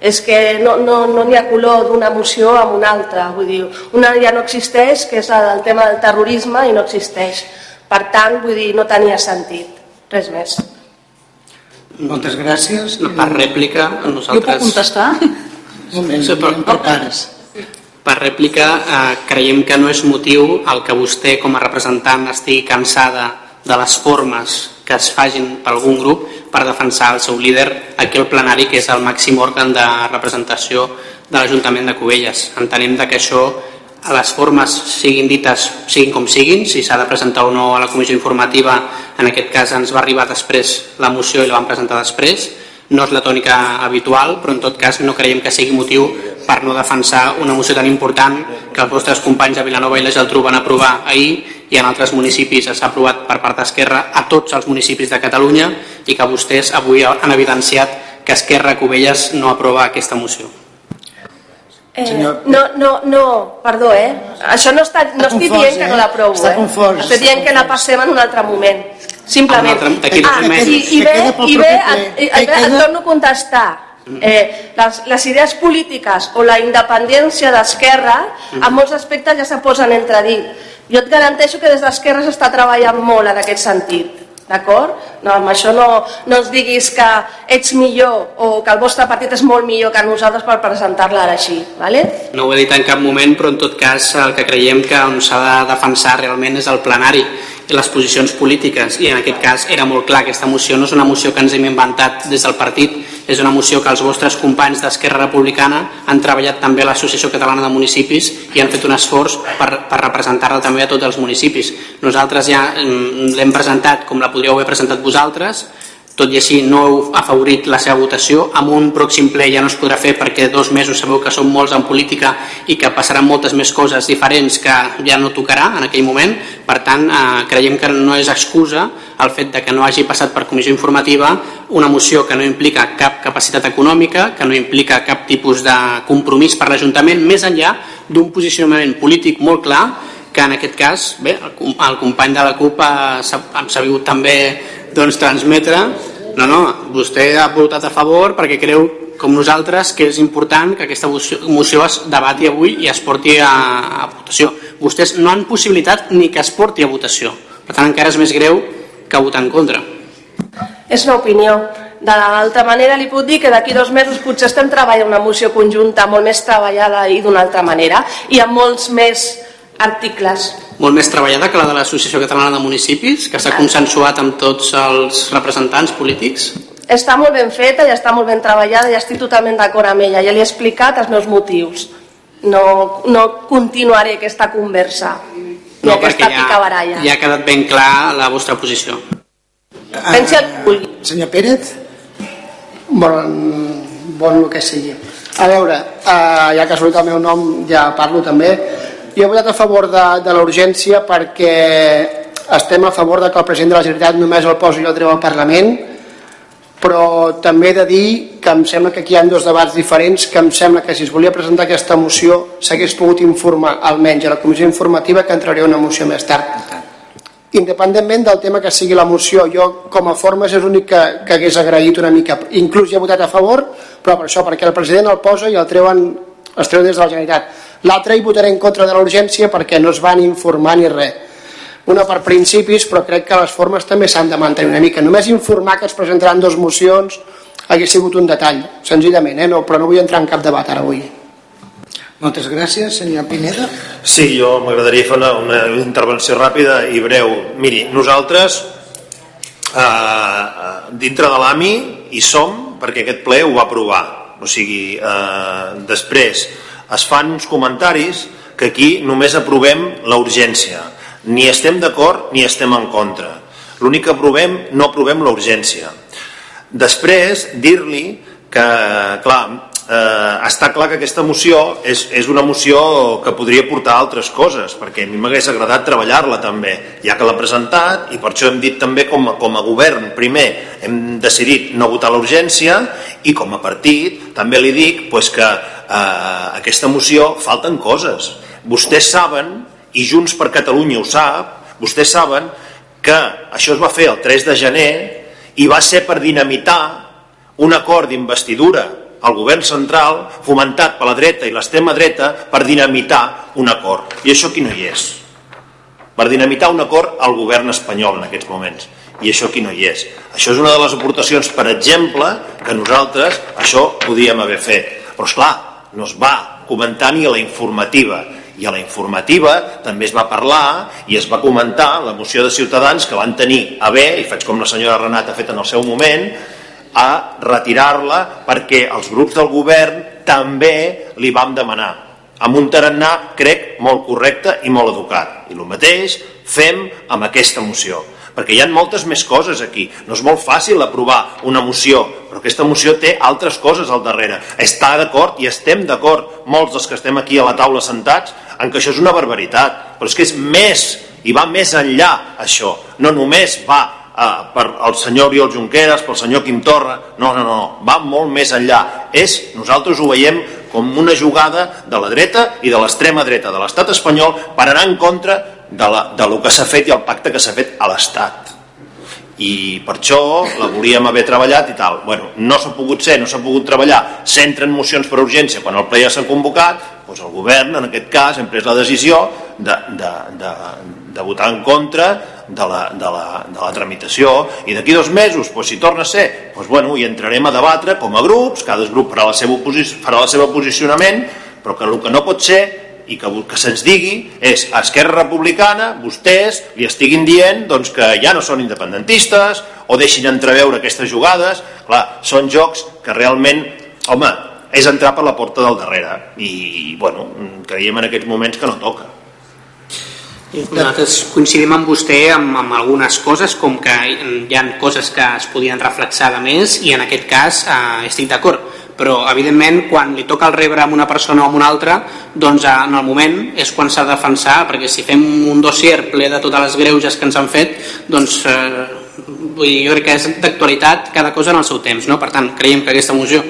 És que no n'hi no, no ha color d'una moció amb una altra. Vull dir, una ja no existeix, que és el tema del terrorisme, i no existeix. Per tant, vull dir, no tenia sentit. Res més. Moltes gràcies. Per rèplica, nosaltres... Jo puc contestar? moment, sí, per, per pares. Per rèplica, eh, creiem que no és motiu el que vostè com a representant estigui cansada de les formes que es fagin per algun grup per defensar el seu líder aquí al plenari, que és el màxim òrgan de representació de l'Ajuntament de Cubelles. Entenem que això a les formes siguin dites, siguin com siguin, si s'ha de presentar o no a la comissió informativa, en aquest cas ens va arribar després la moció i la vam presentar després, no és la tònica habitual, però en tot cas no creiem que sigui motiu per no defensar una moció tan important que els vostres companys a Vilanova i la Geltrú van aprovar ahir i en altres municipis s'ha aprovat per part d'Esquerra a tots els municipis de Catalunya i que vostès avui han evidenciat que Esquerra Covelles no aprova aquesta moció. Eh, no, no, no, perdó, eh? Això no, està, no estic confós, dient que no eh? l'aprovo, Està eh? confós, Estic està dient que la passem en un altre moment. Simplement. En un altre- ah, i, i bé, i bé, et, et, et, torno a contestar. Eh, les, les idees polítiques o la independència d'Esquerra en molts aspectes ja se posen entredit. Jo et garanteixo que des d'Esquerra s'està treballant molt en aquest sentit. D'acord? No, amb això no, no ens diguis que ets millor o que el vostre partit és molt millor que nosaltres per presentar-la ara així. ¿vale? No ho he dit en cap moment, però en tot cas el que creiem que on s'ha de defensar realment és el plenari i les posicions polítiques i en aquest cas era molt clar aquesta moció no és una moció que ens hem inventat des del partit és una moció que els vostres companys d'Esquerra Republicana han treballat també a l'Associació Catalana de Municipis i han fet un esforç per, per representar-la també a tots els municipis. Nosaltres ja mm, l'hem presentat com la podríeu haver presentat vosaltres tot i així no heu afavorit la seva votació. Amb un pròxim ple ja no es podrà fer perquè dos mesos sabeu que són molts en política i que passaran moltes més coses diferents que ja no tocarà en aquell moment. Per tant eh, creiem que no és excusa el fet de que no hagi passat per comissió informativa una moció que no implica cap capacitat econòmica que no implica cap tipus de compromís per l'Ajuntament més enllà d'un posicionament polític molt clar que en aquest cas, bé, el, el company de la CUP ha, s'ha ha sabut també doncs, transmetre no, no, vostè ha votat a favor perquè creu com nosaltres que és important que aquesta moció, es debati avui i es porti a, a votació. Vostès no han possibilitat ni que es porti a votació. Per tant, encara és més greu que votar en contra. És una opinió. De l'altra manera li puc dir que d'aquí dos mesos potser estem treballant una moció conjunta molt més treballada i d'una altra manera i amb molts més articles. Molt més treballada que la de l'Associació Catalana de Municipis, que s'ha consensuat amb tots els representants polítics. Està molt ben feta i està molt ben treballada i estic totalment d'acord amb ella. Ja li he explicat els meus motius. No, no continuaré aquesta conversa i aquesta ja, picabaralla. ja ha quedat ben clar la vostra posició. Pensi el que vulgui. Senyor Pérez? Bon, bon el que sigui. A veure, eh, ja que ha sortit el meu nom, ja parlo també. Jo he votat a favor de, de la urgència perquè estem a favor de que el president de la Generalitat només el posi i el treu al Parlament, però també he de dir que em sembla que aquí hi ha dos debats diferents, que em sembla que si es volia presentar aquesta moció s'hagués pogut informar almenys a la comissió informativa que entraria una moció més tard. Independentment del tema que sigui la moció, jo com a formes és l'únic que, que hagués agraït una mica, inclús hi he votat a favor, però per això, perquè el president el posa i el treuen, es treu des de la Generalitat. L'altre hi votaré en contra de la urgència perquè no es van informar ni res una per principis, però crec que les formes també s'han de mantenir una mica. Només informar que es presentaran dos mocions hagués sigut un detall, senzillament, eh? no, però no vull entrar en cap debat ara avui. Moltes gràcies, senyor Pineda. Sí, jo m'agradaria fer una, una intervenció ràpida i breu. Miri, nosaltres eh, dintre de l'AMI hi som perquè aquest ple ho va aprovar. O sigui, eh, després es fan uns comentaris que aquí només aprovem la urgència. Ni estem d'acord ni estem en contra. L'únic que aprovem, no aprovem la urgència. Després, dir-li que, clar, eh, està clar que aquesta moció és, és una moció que podria portar altres coses, perquè a mi m'hagués agradat treballar-la també, ja que l'ha presentat, i per això hem dit també com a, com a govern, primer hem decidit no votar l'urgència, i com a partit també li dic pues, que eh, aquesta moció falten coses. Vostès saben, i Junts per Catalunya ho sap, vostès saben que això es va fer el 3 de gener i va ser per dinamitar un acord d'investidura al govern central fomentat per la dreta i l'extrema dreta per dinamitar un acord. I això aquí no hi és. Per dinamitar un acord al govern espanyol en aquests moments. I això aquí no hi és. Això és una de les aportacions, per exemple, que nosaltres això podíem haver fet. Però, esclar, no es va comentar ni a la informativa i a la informativa també es va parlar i es va comentar la moció de Ciutadans que van tenir a bé, i faig com la senyora Renat ha fet en el seu moment, a retirar-la perquè els grups del govern també li vam demanar amb un tarannà, crec, molt correcte i molt educat. I el mateix fem amb aquesta moció perquè hi ha moltes més coses aquí. No és molt fàcil aprovar una moció, però aquesta moció té altres coses al darrere. Està d'acord i estem d'acord, molts dels que estem aquí a la taula sentats, en que això és una barbaritat, però és que és més i va més enllà això. No només va eh, per el senyor Oriol Junqueras, pel senyor Quim Torra, no, no, no, va molt més enllà. És, nosaltres ho veiem com una jugada de la dreta i de l'extrema dreta de l'estat espanyol per anar en contra de, la, de lo que s'ha fet i el pacte que s'ha fet a l'Estat i per això la volíem haver treballat i tal. Bueno, no s'ha pogut ser, no s'ha pogut treballar, s'entren mocions per urgència quan el ple ja s'ha convocat, doncs el govern en aquest cas hem pres la decisió de, de, de, de votar en contra de la, de la, de la tramitació i d'aquí dos mesos, doncs, si torna a ser doncs, bueno, hi entrarem a debatre com a grups, cada grup farà, la seva farà el seu posicionament, però que el que no pot ser i que, que se'ns digui és a Esquerra Republicana, vostès li estiguin dient doncs, que ja no són independentistes o deixin entreveure aquestes jugades. Clar, són jocs que realment, home, és entrar per la porta del darrere i, bueno, creiem en aquests moments que no toca. Nosaltres coincidim amb vostè amb, amb algunes coses, com que hi ha coses que es podien reflexar de més i en aquest cas eh, estic d'acord però evidentment quan li toca el rebre amb una persona o amb una altra doncs en el moment és quan s'ha de defensar perquè si fem un dossier ple de totes les greuges que ens han fet doncs eh, vull dir, jo crec que és d'actualitat cada cosa en el seu temps no? per tant creiem que aquesta moció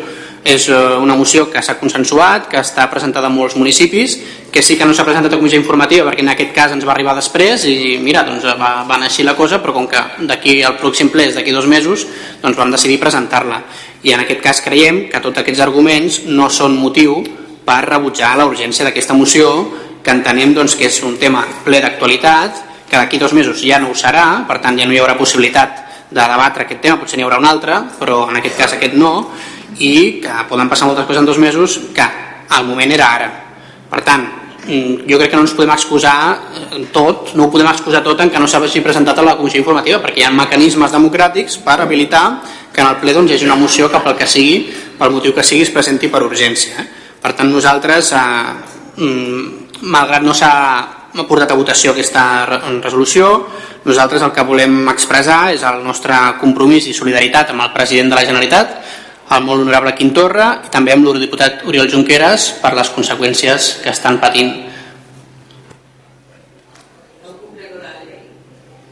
és eh, una moció que s'ha consensuat que està presentada en molts municipis que sí que no s'ha presentat a comissió informativa perquè en aquest cas ens va arribar després i mira, doncs va, va anar així la cosa però com que d'aquí al pròxim ple és d'aquí dos mesos doncs vam decidir presentar-la. I en aquest cas creiem que tots aquests arguments no són motiu per rebutjar la urgència d'aquesta moció que entenem doncs, que és un tema ple d'actualitat que d'aquí dos mesos ja no ho serà per tant ja no hi haurà possibilitat de debatre aquest tema, potser n'hi haurà un altre però en aquest cas aquest no i que poden passar moltes coses en dos mesos que el moment era ara per tant, Mm, jo crec que no ens podem excusar eh, tot, no ho podem excusar tot en que no s'hagi presentat a la comissió informativa perquè hi ha mecanismes democràtics per habilitar que en el ple doncs, hi hagi una moció que pel que sigui, pel motiu que sigui es presenti per urgència. Per tant nosaltres eh, mm, malgrat no s'ha portat a votació aquesta resolució nosaltres el que volem expressar és el nostre compromís i solidaritat amb el president de la Generalitat el molt honorable Quim Torra i també amb l'eurodiputat Oriol Junqueras per les conseqüències que estan patint.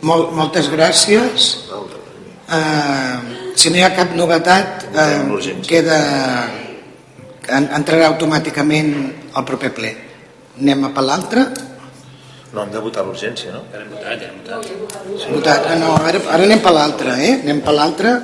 Mol, moltes gràcies. Uh, si no hi ha cap novetat, uh, queda entrarà automàticament al proper ple. Anem a per l'altre? No, hem de votar l'urgència, no? Ja hem votat, ja hem votat. Sí. votat. Ah, no, ara, ara anem per l'altre, eh? Anem per l'altre.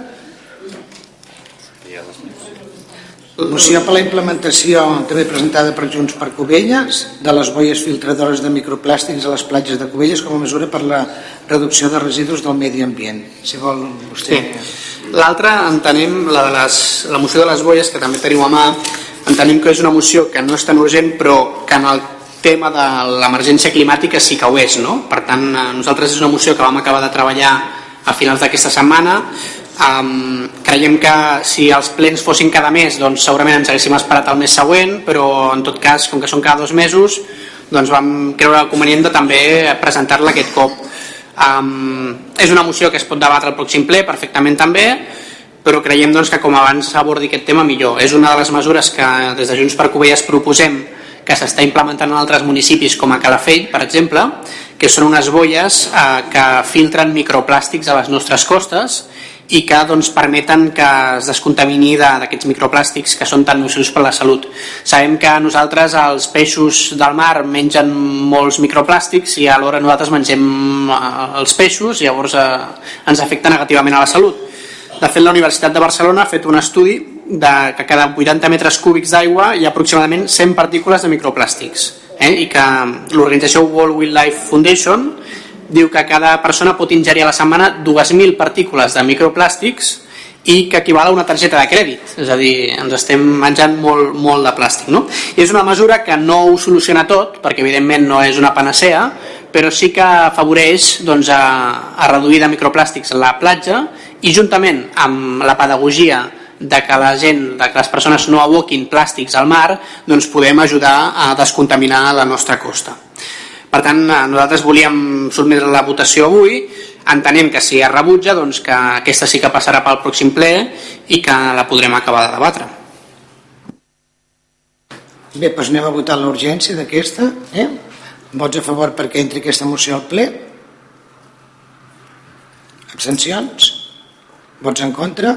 Moció per la implementació, també presentada per Junts per Cubelles, de les boies filtradores de microplàstics a les platges de Cubelles com a mesura per la reducció de residus del medi ambient. Si vol vostè... Sí. L'altra, entenem, la, de les, la moció de les boies, que també tenim a mà, entenem que és una moció que no és tan urgent, però que en el tema de l'emergència climàtica sí que ho és. No? Per tant, eh, nosaltres és una moció que vam acabar de treballar a finals d'aquesta setmana, Um, creiem que si els plens fossin cada mes doncs segurament ens haguéssim esperat el mes següent però en tot cas com que són cada dos mesos doncs vam creure convenient de també presentar-la aquest cop. Um, és una moció que es pot debatre al pròxim ple perfectament també però creiem doncs, que com abans s'abordi aquest tema millor. És una de les mesures que des de Junts per Covelles proposem que s'està implementant en altres municipis com a Calafell, per exemple, que són unes boies eh, que filtren microplàstics a les nostres costes i que doncs, permeten que es descontamini d'aquests microplàstics que són tan nocius per la salut. Sabem que nosaltres els peixos del mar mengen molts microplàstics i alhora nosaltres mengem eh, els peixos i llavors eh, ens afecta negativament a la salut. De fet, la Universitat de Barcelona ha fet un estudi de que cada 80 metres cúbics d'aigua hi ha aproximadament 100 partícules de microplàstics eh? i que l'organització World Wildlife Foundation diu que cada persona pot ingerir a la setmana 2.000 partícules de microplàstics i que equival a una targeta de crèdit és a dir, ens estem menjant molt, molt de plàstic no? i és una mesura que no ho soluciona tot perquè evidentment no és una panacea però sí que afavoreix doncs, a, a reduir de microplàstics la platja i juntament amb la pedagogia de que la gent, de que les persones no aboquin plàstics al mar, doncs podem ajudar a descontaminar la nostra costa. Per tant, eh, nosaltres volíem sotmetre la votació avui, entenem que si es rebutja, doncs que aquesta sí que passarà pel pròxim ple i que la podrem acabar de debatre. Bé, doncs anem a votar l'urgència d'aquesta. Eh? Vots a favor perquè entri aquesta moció al ple? Abstencions? Vots en contra?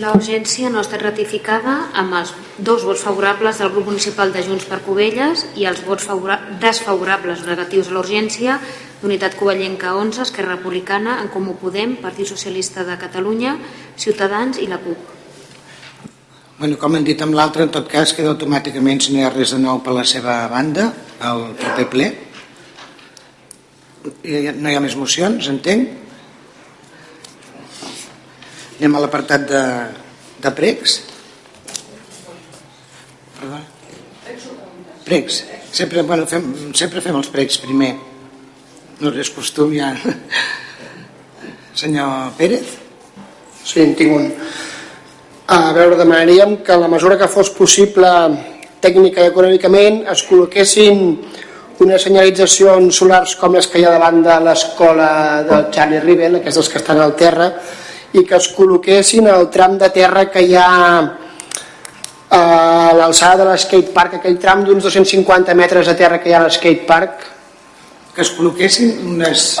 La urgència no ha estat ratificada amb els dos vots favorables del grup municipal de Junts per Covelles i els vots favora desfavorables negatius a l'urgència d'Unitat Covellenca 11, Esquerra Republicana, en Comú Podem, Partit Socialista de Catalunya, Ciutadans i la CUP. Bueno, com hem dit amb l'altre, en tot cas queda automàticament, si no hi ha res de nou per la seva banda, el proper ple. No hi ha més mocions, entenc? Anem a l'apartat de, de pregs. Perdó. Pregs. Sempre, bueno, fem, sempre fem els pregs primer. No és costum ja. Senyor Pérez? Sí, en tinc un. A veure, demanaríem que a la mesura que fos possible tècnica i econòmicament es col·loquessin unes senyalitzacions solars com les que hi ha davant de l'escola del Charlie Riven, aquestes que estan al terra, i que es col·loquessin al tram de terra que hi ha a l'alçada de l'skate park, aquell tram d'uns 250 metres de terra que hi ha a l'skate park. Que es col·loquessin unes...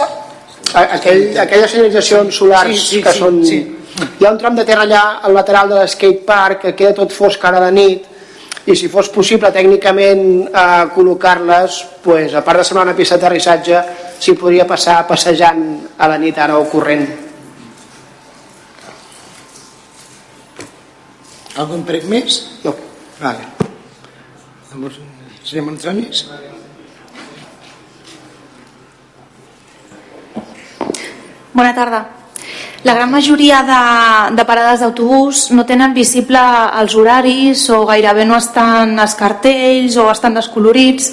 Aquell, aquelles senyalitzacions solars sí, sí, que sí, són... Sí. Hi ha un tram de terra allà al lateral de l'skate park que queda tot fosc ara de nit i si fos possible tècnicament eh, col·locar-les, pues, a part de semblar una pista d'aterrissatge, s'hi podria passar passejant a la nit ara o corrent. Algun prec més? No. Vale. Senyor Montronis? Bona tarda. La gran majoria de, de parades d'autobús no tenen visible els horaris o gairebé no estan els cartells o estan descolorits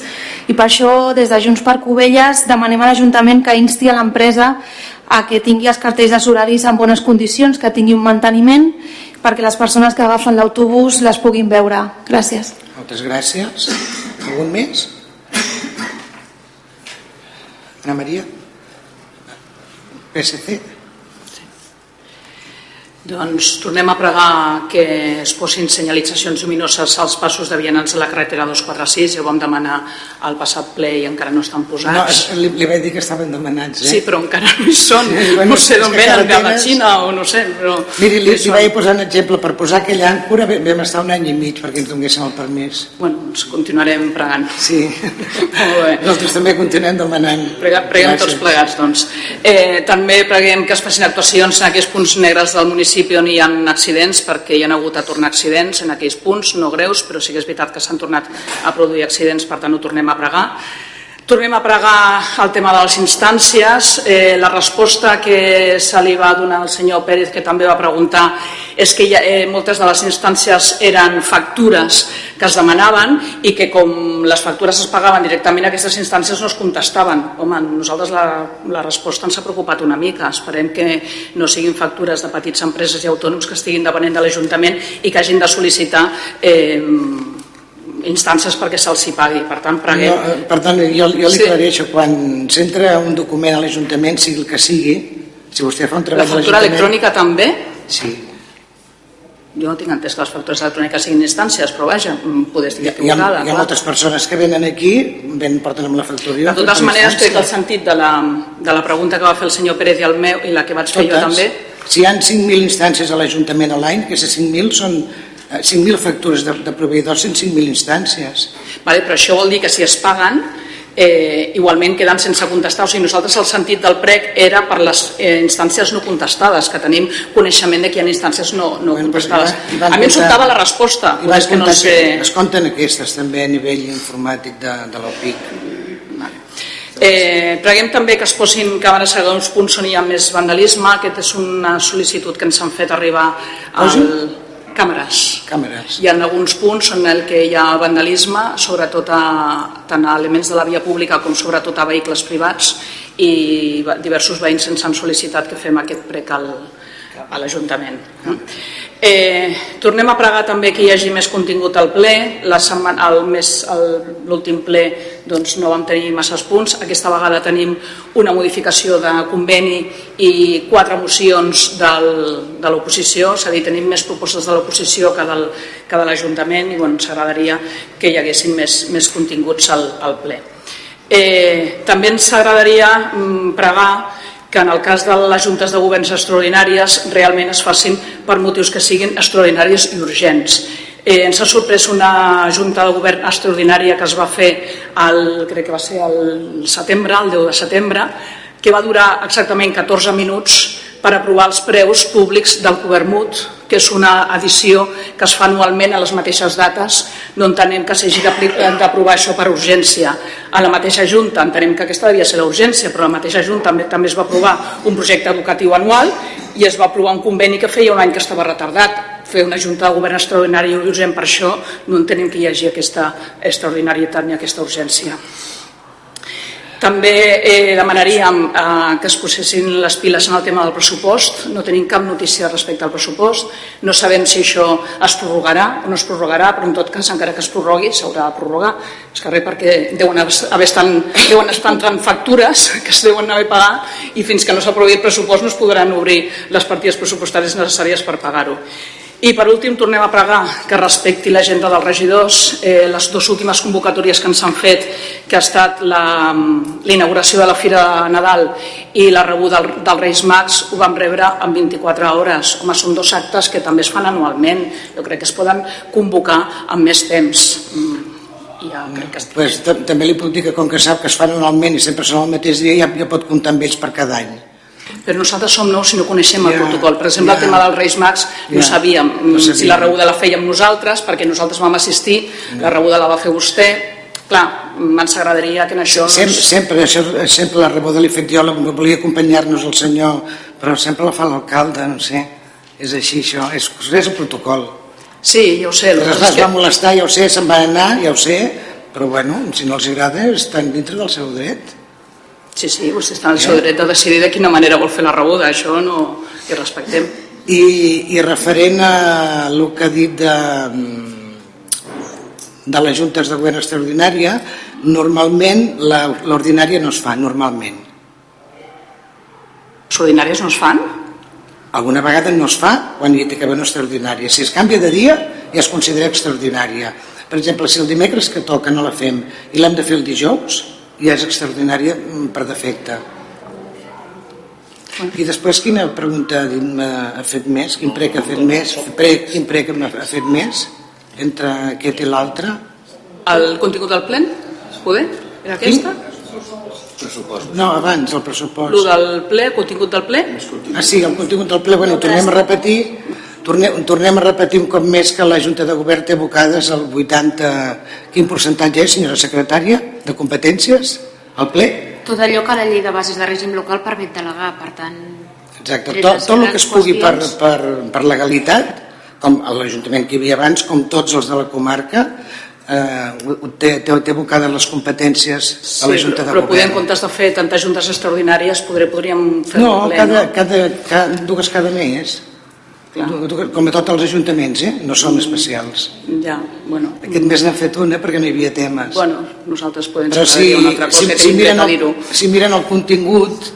i per això des de Junts per Covelles demanem a l'Ajuntament que insti a l'empresa a que tingui els cartells dels horaris en bones condicions, que tingui un manteniment perquè les persones que agafen l'autobús les puguin veure. Gràcies. Moltes gràcies. Algun més? Ana Maria? PSC? Doncs tornem a pregar que es posin senyalitzacions lluminoses als passos de vianants de la carretera 246, ja ho vam demanar al passat ple i encara no estan posats. No, li, li vaig dir que estaven demanats, eh? Sí, però encara no hi són. Sí, bueno, no sé d'on venen, de la. Xina o no sé, però... Miri, li, li vaig posar un exemple, per posar aquella àncora vam estar un any i mig perquè ens donguessin el permís. Bueno, doncs continuarem pregant. Sí, Molt bé. nosaltres també continuem demanant. Prega, preguem Gràcies. tots plegats, doncs. Eh, també preguem que es facin actuacions en aquells punts negres del municipi on hi ha accidents, perquè hi ha hagut a tornar accidents en aquells punts, no greus, però sí que és veritat que s'han tornat a produir accidents, per tant ho tornem a pregar. Tornem a pregar el tema de les instàncies. Eh, la resposta que se li va donar al senyor Pérez, que també va preguntar, és que ja, eh, moltes de les instàncies eren factures que es demanaven i que com les factures es pagaven directament aquestes instàncies no es contestaven. Home, nosaltres la, la resposta ens ha preocupat una mica. Esperem que no siguin factures de petites empreses i autònoms que estiguin depenent de l'Ajuntament i que hagin de sol·licitar eh, instàncies perquè se'ls hi pagui. Per tant, preguem... No, eh, per tant, jo, jo li Sí. aclareixo, quan s'entra un document a l'Ajuntament, sigui el que sigui, si vostè fa un La treball a factura electrònica també? Sí. Jo no tinc entès que les factures electròniques siguin instàncies, però vaja, mm, poder estar Hi ha, equivocada. hi ha moltes persones que venen aquí, ven, porten amb la factura. De totes maneres, crec que el sentit de la, de la pregunta que va fer el senyor Pérez i el meu, i la que vaig fer jo també, Si hi ha 5.000 instàncies a l'Ajuntament a l'any, aquestes 5.000 són 5.000 factures de, de proveïdors en 5.000 instàncies. vale, però això vol dir que si es paguen, eh, igualment queden sense contestar. O sigui, nosaltres el sentit del prec era per les eh, instàncies no contestades, que tenim coneixement de que hi ha instàncies no, no contestades. hi van a mi em sobtava la resposta, I vas que no sé... es compten aquestes també a nivell informàtic de, de l'OPIC. Eh, preguem també que es posin càmeres a uns punts on hi ha més vandalisme. Aquest és una sol·licitud que ens han fet arribar al... Càmeres. Càmeres. Hi ha alguns punts en el que hi ha vandalisme, sobretot a, tant a elements de la via pública com sobretot a vehicles privats i diversos veïns ens han sol·licitat que fem aquest prec al, a l'Ajuntament. Eh, tornem a pregar també que hi hagi més contingut al ple. La setmana, el mes, l'últim ple doncs, no vam tenir masses punts. Aquesta vegada tenim una modificació de conveni i quatre mocions del, de l'oposició, és a dir, tenim més propostes de l'oposició que, del, que de l'Ajuntament i bueno, ens agradaria que hi haguessin més, més continguts al, al ple. Eh, també ens agradaria mm, pregar que en el cas de les juntes de governs extraordinàries realment es facin per motius que siguin extraordinaris i urgents. Eh, ens ha sorprès una junta de govern extraordinària que es va fer el, crec que va ser el setembre, el 10 de setembre, que va durar exactament 14 minuts per aprovar els preus públics del Covermut, que és una edició que es fa anualment a les mateixes dates, no entenem que s'hagi d'aprovar això per urgència. A la mateixa Junta entenem que aquesta devia ser l'urgència, però la mateixa Junta també, també es va aprovar un projecte educatiu anual i es va aprovar un conveni que feia un any que estava retardat. Fer una Junta de Govern extraordinària i urgent per això no entenem que hi hagi aquesta extraordinarietat ni aquesta urgència. També eh, demanaríem eh, que es posessin les piles en el tema del pressupost. No tenim cap notícia respecte al pressupost. No sabem si això es prorrogarà o no es prorrogarà, però en tot cas, encara que es prorrogui, s'haurà de prorrogar. És que res perquè deuen, haver estan, deuen estar entrant factures que es deuen haver pagat i fins que no s'aprovi el pressupost no es podran obrir les partides pressupostàries necessàries per pagar-ho. I per últim tornem a pregar que respecti l'agenda dels regidors. Eh, les dues últimes convocatòries que ens han fet, que ha estat la, la inauguració de la Fira de Nadal i la rebuda del, del Reis Mags, ho vam rebre en 24 hores. Home, són dos actes que també es fan anualment. Jo crec que es poden convocar amb més temps. Mm, ja crec que pues, també li puc dir que com que sap que es fan anualment i sempre són el mateix dia, ja, ja pot comptar amb ells per cada any però nosaltres som nous i no coneixem el protocol. Per exemple, el tema dels Reis Mags no sabíem no si la rebuda la fèiem nosaltres, perquè nosaltres vam assistir, la rebuda la va fer vostè, clar, ens agradaria que en això... Sempre, sempre, això, sempre la rebuda l'he fet jo, volia acompanyar-nos el senyor, però sempre la fa l'alcalde, no sé, és així això, és, és el protocol. Sí, ja ho sé. Però es va molestar, ja ho sé, se'n va anar, ja ho sé, però bueno, si no els agrada, estan dintre del seu dret. Sí, sí, vostè està en el seu dret de decidir de quina manera vol fer la rebuda, això no hi respectem. I, i referent a el que ha dit de, de les juntes de govern extraordinària, normalment l'ordinària no es fa, normalment. Les ordinàries no es fan? Alguna vegada no es fa quan hi ha d'haver una extraordinària. Si es canvia de dia ja es considera extraordinària. Per exemple, si el dimecres que toca no la fem i l'hem de fer el dijous, ja és extraordinària mm, per defecte. I després quina pregunta ha fet més? Quin prec ha fet més? Quin prec ha fet més entre aquest i l'altre? El contingut del plen? Poder? Era aquesta? Pressupost. No, abans, el pressupost. Lo del ple, contingut del ple? Ah, sí, el contingut del ple, bueno, tornem a repetir Tornem, tornem a repetir un cop més que la Junta de Govern té abocades el 80... Quin percentatge és, senyora secretària, de competències al ple? Tot allò que la llei de bases de règim local permet delegar, per tant... Exacte, tot, tot el que es pugui per, per, per legalitat, com l'Ajuntament que hi havia abans, com tots els de la comarca, eh, té, té, té abocades les competències a la Junta de però, però Govern. Però podem, en comptes de fer tantes juntes extraordinàries, podré, podríem fer no, ple, cada, no? Cada, cada, dues cada mes. Clar. Com a tots els ajuntaments, eh? no són especials. Ja, bueno. Aquest mes n'ha fet una perquè no hi havia temes. Bueno, nosaltres podem Però si, una altra cosa si, si, miren el, si miren el contingut,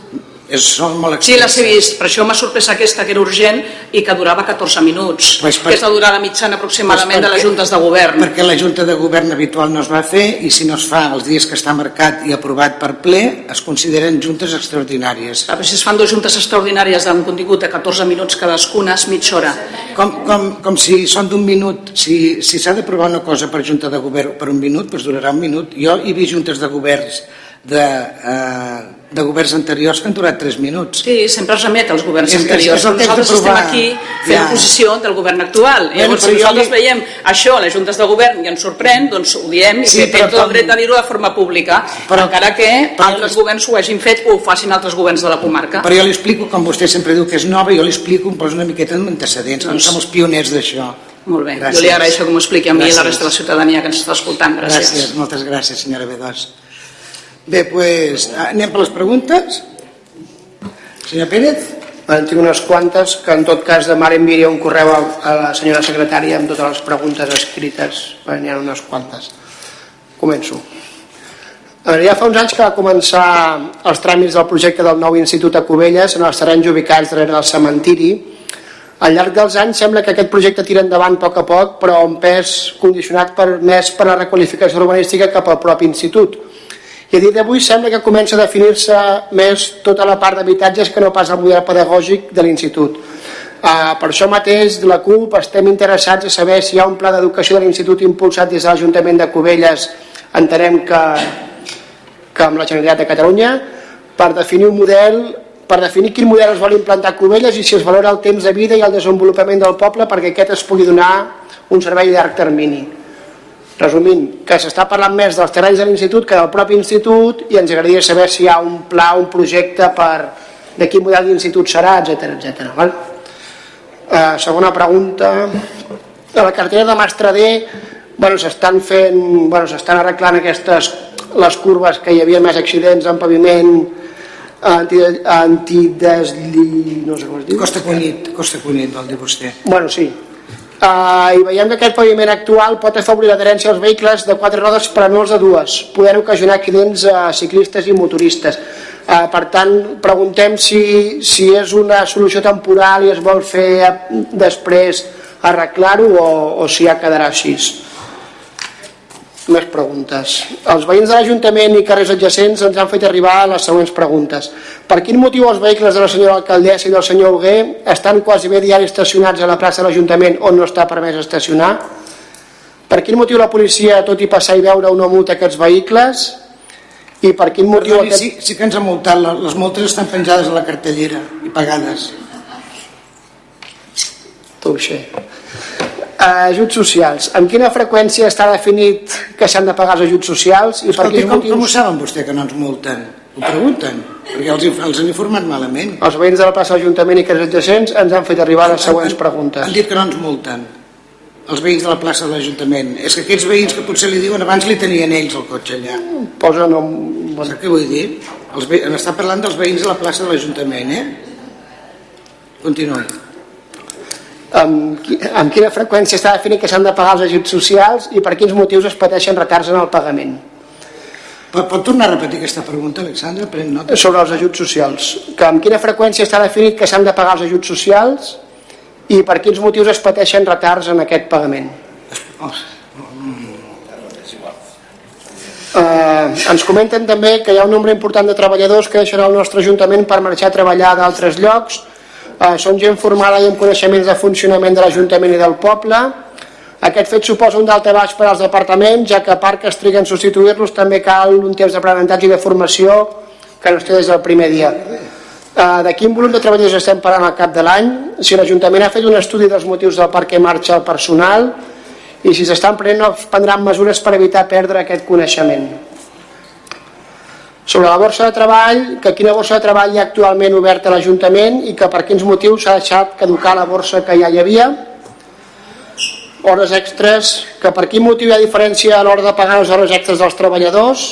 és, són molt extenses. Sí, les he vist, per això m'ha sorprès aquesta que era urgent i que durava 14 minuts, pues per, que és la durada mitjana aproximadament pues perquè, de les juntes de govern. Perquè la junta de govern habitual no es va fer i si no es fa els dies que està marcat i aprovat per ple, es consideren juntes extraordinàries. Ah, però si es fan dues juntes extraordinàries amb contingut de 14 minuts cadascuna, és mitja hora. Com, com, com si són d'un minut, si s'ha si d'aprovar una cosa per junta de govern per un minut, doncs durarà un minut. Jo he vist juntes de governs de, eh, de governs anteriors que han durat 3 minuts. Sí, sempre es remet als governs És- és- anteriors. és el de nosaltres estem aquí fent Ja. posició del govern actual. Bueno, Llavors, si nosaltres li- veiem això a les juntes de govern i ens sorprèn, doncs ho diem Sí, i té tot el dret a dir-ho de forma pública, Però- encara que però- altres governs ho hagin fet o ho facin altres governs de la comarca. Però jo li explico, com vostè sempre diu que és nova, jo li explico però és una miqueta amb antecedents, doncs... Som els pioners d'això. Molt bé, Gràcies. jo li agraeixo que m'ho expliqui a mi i a la resta de la ciutadania que ens està escoltant. Gràcies. Gràcies, moltes gràcies, senyora B2. Bé, doncs, anem per les preguntes. Senyor Pérez? En tinc unes quantes, que en tot cas demà li enviaré un correu a, a la senyora secretària amb totes les preguntes escrites, perquè n'hi ha unes quantes. Començo. Veure, ja fa uns anys que va començar els tràmits del projecte del nou Institut a Cubelles en els terrenys ubicats darrere del cementiri. Al llarg dels anys sembla que aquest projecte tira endavant a poc a poc, però amb pes condicionat per, més per la requalificació urbanística cap al propi institut. I a dia d'avui sembla que comença a definir-se més tota la part d'habitatges que no pas el model pedagògic de l'institut. Uh, per això mateix, la CUP estem interessats a saber si hi ha un pla d'educació de l'institut impulsat des de l'Ajuntament de Cubelles, entenem que, que amb la Generalitat de Catalunya, per definir un model per definir quin model es vol implantar a Cubelles i si es valora el temps de vida i el desenvolupament del poble perquè aquest es pugui donar un servei de llarg termini. Resumint, que s'està parlant més dels terrenys de l'institut que del propi institut i ens agradaria saber si hi ha un pla, un projecte per de quin model d'institut serà, etc etc. Val? Uh, segona pregunta. A la cartera de Mastre D bueno, s'estan fent, bueno, s'estan arreglant aquestes les curves que hi havia més accidents en paviment anti, antidesli... no sé com es diu. Costa Cunit, Costa Cunit, vol dir vostè. Bueno, sí. Uh, I veiem que aquest paviment actual pot afavorir l'adherència als vehicles de quatre rodes però no els de dues, podent ocasionar accidents a ciclistes i motoristes. Uh, per tant, preguntem si, si és una solució temporal i es vol fer eh, després arreglar-ho o, o si ja quedarà així. Més preguntes. Els veïns de l'Ajuntament i carrers adjacents ens han fet arribar les següents preguntes. Per quin motiu els vehicles de la senyora alcaldessa i del senyor Huguer estan quasi bé diari estacionats a la plaça de l'Ajuntament on no està permès estacionar? Per quin motiu la policia, tot i passar i veure, no multa aquests vehicles? I per quin motiu... Perdoni, aquest... sí, sí que ens ha multat, les multes estan penjades a la cartellera i pagades. Touché. Uh, ajuts socials. Amb quina freqüència està definit que s'han de pagar els ajuts socials i per Escolti, quins com, com ho motius saben vostè que no ens multen? Ho pregunten, perquè els, els han informat malament. els veïns de la plaça de l'Ajuntament i carrers adjacents ens han fet arribar les següents preguntes. Han dit que no ens multen, els veïns de la plaça de l'Ajuntament. És que aquests veïns que potser li diuen abans li tenien ells el cotxe allà. Posa nom... Bueno. Què vull dir? Els ve... Està parlant dels veïns de la plaça de l'Ajuntament, eh? Continuï. Amb, amb quina freqüència està definit que s'han de pagar els ajuts socials i per quins motius es pateixen retards en el pagament? Pot, pot tornar a repetir aquesta pregunta, Alexandra? Pren nota. Sobre els ajuts socials. Que amb quina freqüència està definit que s'han de pagar els ajuts socials i per quins motius es pateixen retards en aquest pagament? Oh, Eh, ens comenten també que hi ha un nombre important de treballadors que deixen el nostre Ajuntament per marxar a treballar d'altres llocs. Eh, són gent formada i amb coneixements de funcionament de l'Ajuntament i del poble. Aquest fet suposa un d'alta baix per als departaments, ja que a part que es triguen substituir-los també cal un temps d'aprenentatge i de formació que no es té des del primer dia. Eh, de quin volum de treballadors estem parlant al cap de l'any? Si l'Ajuntament ha fet un estudi dels motius del per què marxa el personal i si s'estan prenent prendran mesures per evitar perdre aquest coneixement. Sobre la borsa de treball, que quina borsa de treball hi ha actualment oberta a l'Ajuntament i que per quins motius s'ha deixat caducar la borsa que ja hi havia. Hores extres, que per quin motiu hi ha diferència a l'hora de pagar les hores extres dels treballadors.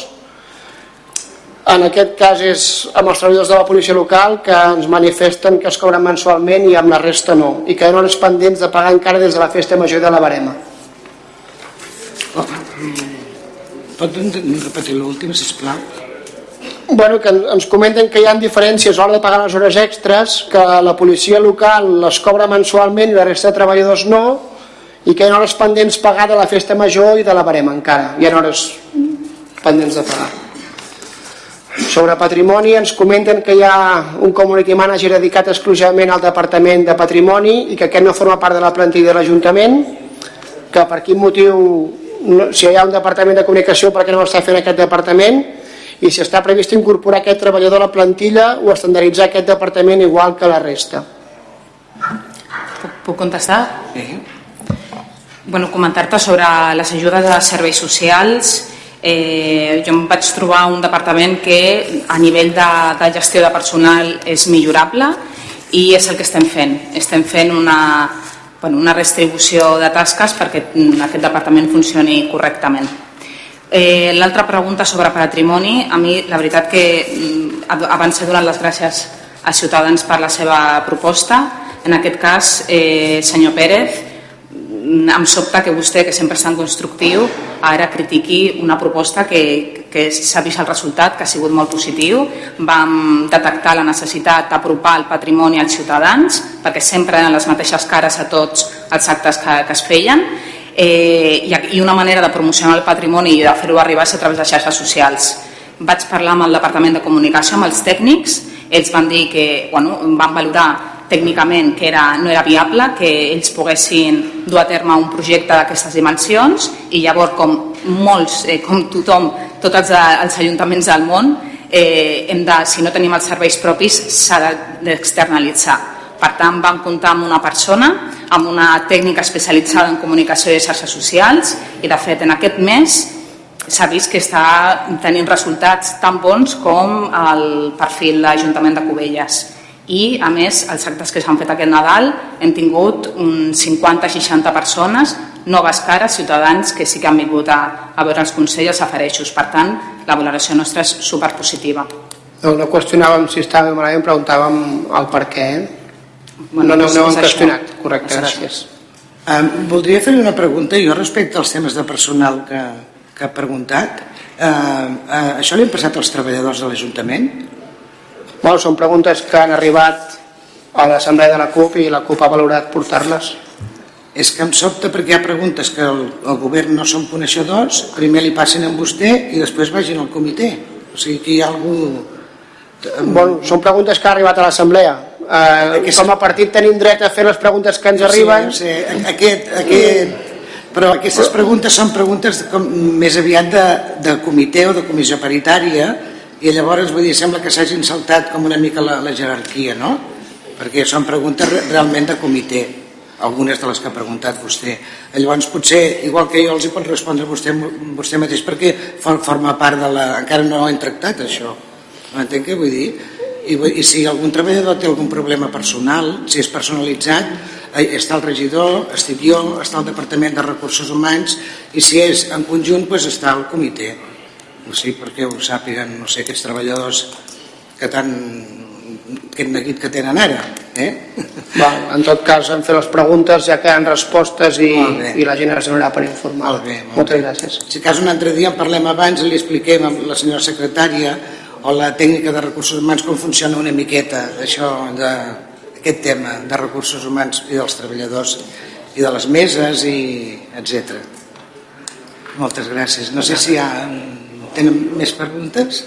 En aquest cas és amb els treballadors de la policia local que ens manifesten que es cobren mensualment i amb la resta no, i que hi ha hores pendents de pagar encara des de la festa major de la Barema. Pot repetir l'últim, sisplau? Bueno, que ens comenten que hi ha diferències a l'hora de pagar les hores extres, que la policia local les cobra mensualment i la resta de treballadors no, i que hi ha hores pendents pagar de la festa major i de la barema encara. Hi ha hores pendents de pagar. Sobre patrimoni ens comenten que hi ha un community manager dedicat exclusivament al departament de patrimoni i que aquest no forma part de la plantilla de l'Ajuntament, que per quin motiu, si hi ha un departament de comunicació, per què no està fent aquest departament, i si està previst incorporar aquest treballador a la plantilla o estandarditzar aquest departament igual que la resta. Puc, puc contestar? Sí. Bueno, comentar-te sobre les ajudes de serveis socials. Eh, jo em vaig trobar un departament que a nivell de, de gestió de personal és millorable i és el que estem fent. Estem fent una, bueno, una redistribució de tasques perquè aquest departament funcioni correctament. Eh, L'altra pregunta sobre patrimoni, a mi la veritat que mm, abans he donat les gràcies a Ciutadans per la seva proposta. En aquest cas, eh, senyor Pérez, mm, em sobta que vostè, que sempre és tan constructiu, ara critiqui una proposta que, que s'ha vist el resultat, que ha sigut molt positiu. Vam detectar la necessitat d'apropar el patrimoni als ciutadans, perquè sempre eren les mateixes cares a tots els actes que, que es feien, eh, i una manera de promocionar el patrimoni i de fer-ho arribar a través de xarxes socials. Vaig parlar amb el Departament de Comunicació, amb els tècnics, ells van dir que bueno, van valorar tècnicament que era, no era viable que ells poguessin dur a terme un projecte d'aquestes dimensions i llavors com molts, eh, com tothom, tots els, els ajuntaments del món, eh, hem de, si no tenim els serveis propis s'ha d'externalitzar. Per tant, vam comptar amb una persona amb una tècnica especialitzada en comunicació i xarxes socials i de fet en aquest mes s'ha vist que està tenint resultats tan bons com el perfil l'Ajuntament de Cubelles i a més els actes que s'han fet aquest Nadal hem tingut un 50-60 persones noves cares, ciutadans que sí que han vingut a, a veure els consells els afereixos. Per tant, la valoració nostra és superpositiva. No, no qüestionàvem si estava malament, preguntàvem el per què. Bueno, no, no, no ho hem qüestionat, correcte, gràcies. Um, voldria fer una pregunta jo respecte als temes de personal que, que ha preguntat. Uh, uh, això li han passat als treballadors de l'Ajuntament? Bueno, són preguntes que han arribat a l'Assemblea de la CUP i la CUP ha valorat portar-les. És que em sobta perquè hi ha preguntes que el, el govern no són coneixedors, primer li passen a vostè i després vagin al comitè. O sigui que hi ha algú... Bueno, són preguntes que ha arribat a l'Assemblea eh, com a partit tenim dret a fer les preguntes que ens arriben sí, sí. Aquest, aquest, però aquestes preguntes són preguntes com, més aviat de, de comitè o de comissió paritària i llavors vull dir, sembla que s'hagin saltat com una mica la, la jerarquia no? perquè són preguntes realment de comitè algunes de les que ha preguntat vostè. Llavors potser, igual que jo els hi pot respondre vostè, vostè mateix, perquè forma part de la... encara no ho hem tractat això. M'entén què vull dir? I, i si algun treballador té algun problema personal, si és personalitzat, eh, està el regidor, estic jo, està el Departament de Recursos Humans i si és en conjunt doncs està el comitè. No sé, perquè ho sàpiguen, no sé, aquests treballadors que tan aquest neguit que tenen ara. Eh? Va, en tot cas, hem fet les preguntes, ja queden respostes i, i la gent es donarà per informar. Molt bé, molt Moltes bé. gràcies. Si cas un altre dia en parlem abans, li expliquem a la senyora secretària o la tècnica de recursos humans com funciona una miqueta això de aquest tema de recursos humans i dels treballadors i de les meses i etc. Moltes gràcies. No sé si hi ha, tenen més preguntes.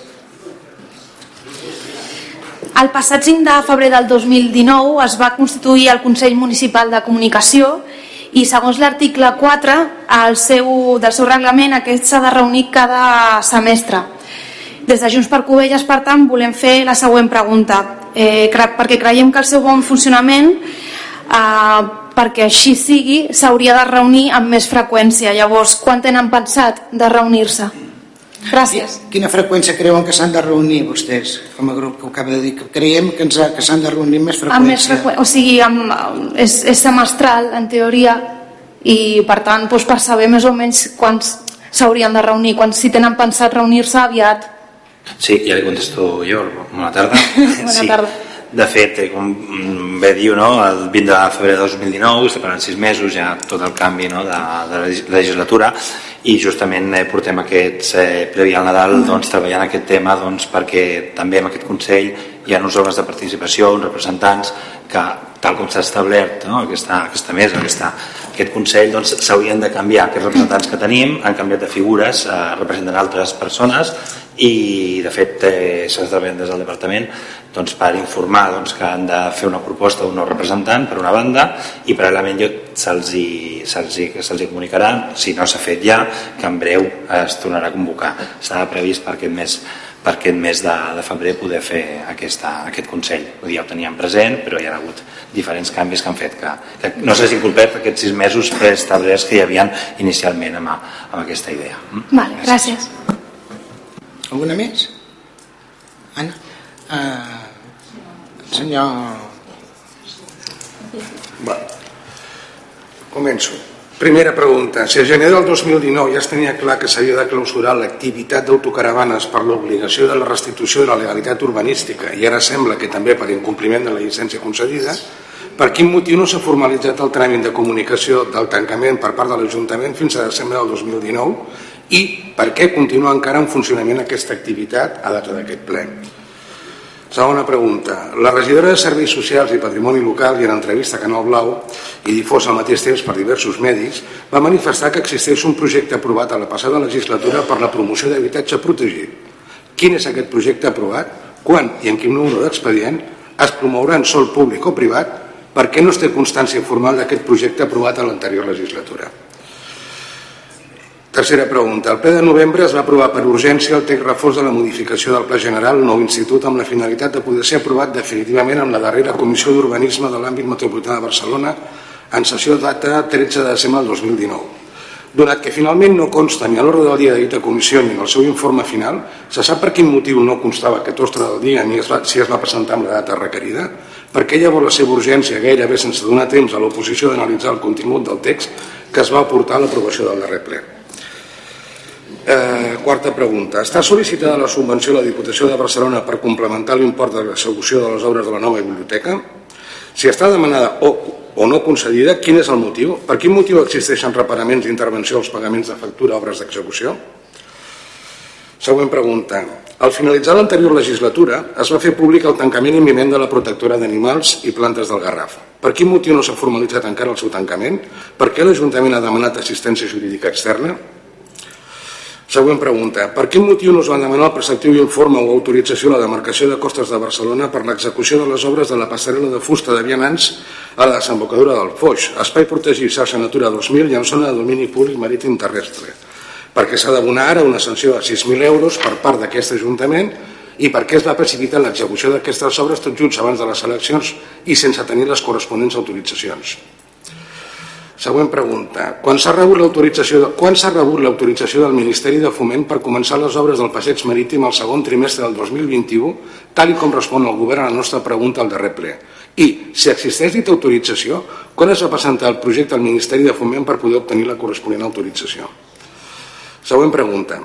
El passat 5 de febrer del 2019 es va constituir el Consell Municipal de Comunicació i segons l'article 4 el seu, del seu reglament aquest s'ha de reunir cada semestre. Des de Junts per Covelles, per tant, volem fer la següent pregunta, eh, perquè creiem que el seu bon funcionament, eh, perquè així sigui, s'hauria de reunir amb més freqüència. Llavors, quan tenen pensat de reunir-se? Gràcies. Quina freqüència creuen que s'han de reunir vostès, com a grup que ho acaba de dir? Creiem que, ens ha, que s'han de reunir amb més freqüència. Amb més freqüència, o sigui, amb, és, és semestral, en teoria, i per tant, doncs, per saber més o menys quants s'haurien de reunir, quan si tenen pensat reunir-se aviat. Sí, ja li contesto jo. Bona tarda. Bona sí. tarda. De fet, eh, com bé diu, no, el 20 de febrer de 2019, separant sis mesos, ja tot el canvi no, de, de la legislatura, i justament eh, portem aquests, eh, previ al Nadal, doncs, treballant aquest tema doncs, perquè també en aquest Consell hi ha uns òrgans de participació, uns representants que, tal com s'ha establert no, aquesta, aquesta mesa, aquesta, aquest Consell, doncs, s'haurien de canviar. Aquests representants que tenim han canviat de figures, eh, representen altres persones i de fet eh, s'ha treballat des del departament doncs, per informar doncs, que han de fer una proposta d'un nou representant per una banda i paral·lelament se'ls se se se comunicarà, si no s'ha fet ja, que en breu es tornarà a convocar. Estava previst per aquest mes per aquest mes de, de febrer poder fer aquesta, aquest Consell. Vull dir, ja ho teníem present, però hi ha hagut diferents canvis que han fet que, que no s'hagin complert aquests sis mesos preestablerts que hi havien inicialment amb, amb aquesta idea. Mm? Vale, gràcies. Alguna més? Anna? Uh, senyor... Va. Començo. Primera pregunta. Si a gener del 2019 ja es tenia clar que s'havia de clausurar l'activitat d'autocaravanes per l'obligació de la restitució de la legalitat urbanística i ara sembla que també per incompliment de la llicència concedida, per quin motiu no s'ha formalitzat el tràmit de comunicació del tancament per part de l'Ajuntament fins a desembre del 2019 i per què continua encara en funcionament aquesta activitat a data d'aquest ple? Segona pregunta. La regidora de Serveis Socials i Patrimoni Local i en entrevista a Canal Blau i difosa al mateix temps per diversos medis va manifestar que existeix un projecte aprovat a la passada legislatura per la promoció d'habitatge protegit. Quin és aquest projecte aprovat? Quan i en quin número d'expedient es promourà en sol públic o privat? Per què no es té constància formal d'aquest projecte aprovat a l'anterior legislatura? Tercera pregunta. El ple de novembre es va aprovar per urgència el text reforç de la modificació del Pla General nou institut amb la finalitat de poder ser aprovat definitivament amb la darrera Comissió d'Urbanisme de l'àmbit metropolità de Barcelona en sessió data 13 de desembre del 2019. Donat que finalment no consta ni a l'ordre del dia de dita comissió ni en el seu informe final, se sap per quin motiu no constava aquest ordre del dia ni es va, si es va presentar amb la data requerida? Per què llavors la seva urgència gairebé sense donar temps a l'oposició d'analitzar el contingut del text que es va aportar a l'aprovació del darrer ple? Eh, quarta pregunta. Està sol·licitada la subvenció a la Diputació de Barcelona per complementar l'import de l'execució de les obres de la nova biblioteca? Si està demanada o, o no concedida, quin és el motiu? Per quin motiu existeixen reparaments d'intervenció als pagaments de factura a obres d'execució? Següent pregunta. Al finalitzar l'anterior legislatura es va fer públic el tancament imminent de la protectora d'animals i plantes del Garraf. Per quin motiu no s'ha formalitzat encara el seu tancament? Per què l'Ajuntament ha demanat assistència jurídica externa? Següent pregunta. Per quin motiu no es va demanar el preceptiu informe o autorització a la demarcació de Costes de Barcelona per l'execució de les obres de la passarel·la de fusta de Vianants a la desembocadura del Foix, espai protegit xarxa Natura 2000 i en zona de domini públic marítim terrestre? Perquè s'ha d'abonar ara una sanció de 6.000 euros per part d'aquest Ajuntament i per què es va precipitar l'execució d'aquestes obres tot junts abans de les eleccions i sense tenir les corresponents autoritzacions. Següent pregunta. Quan s'ha rebut l'autorització quan s'ha rebut l'autorització del Ministeri de Foment per començar les obres del passeig marítim al segon trimestre del 2021, tal i com respon el govern a la nostra pregunta al darrer ple? I, si existeix dita autorització, quan es va presentar el projecte al Ministeri de Foment per poder obtenir la corresponent autorització? Següent pregunta.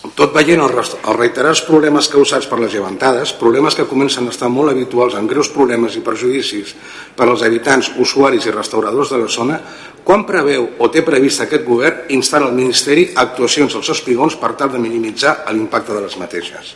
Tot veient els reiterats problemes causats per les llevantades, problemes que comencen a estar molt habituals en greus problemes i perjudicis per als habitants, usuaris i restauradors de la zona, quan preveu o té previst aquest govern instar al Ministeri actuacions als espigons per tal de minimitzar l'impacte de les mateixes?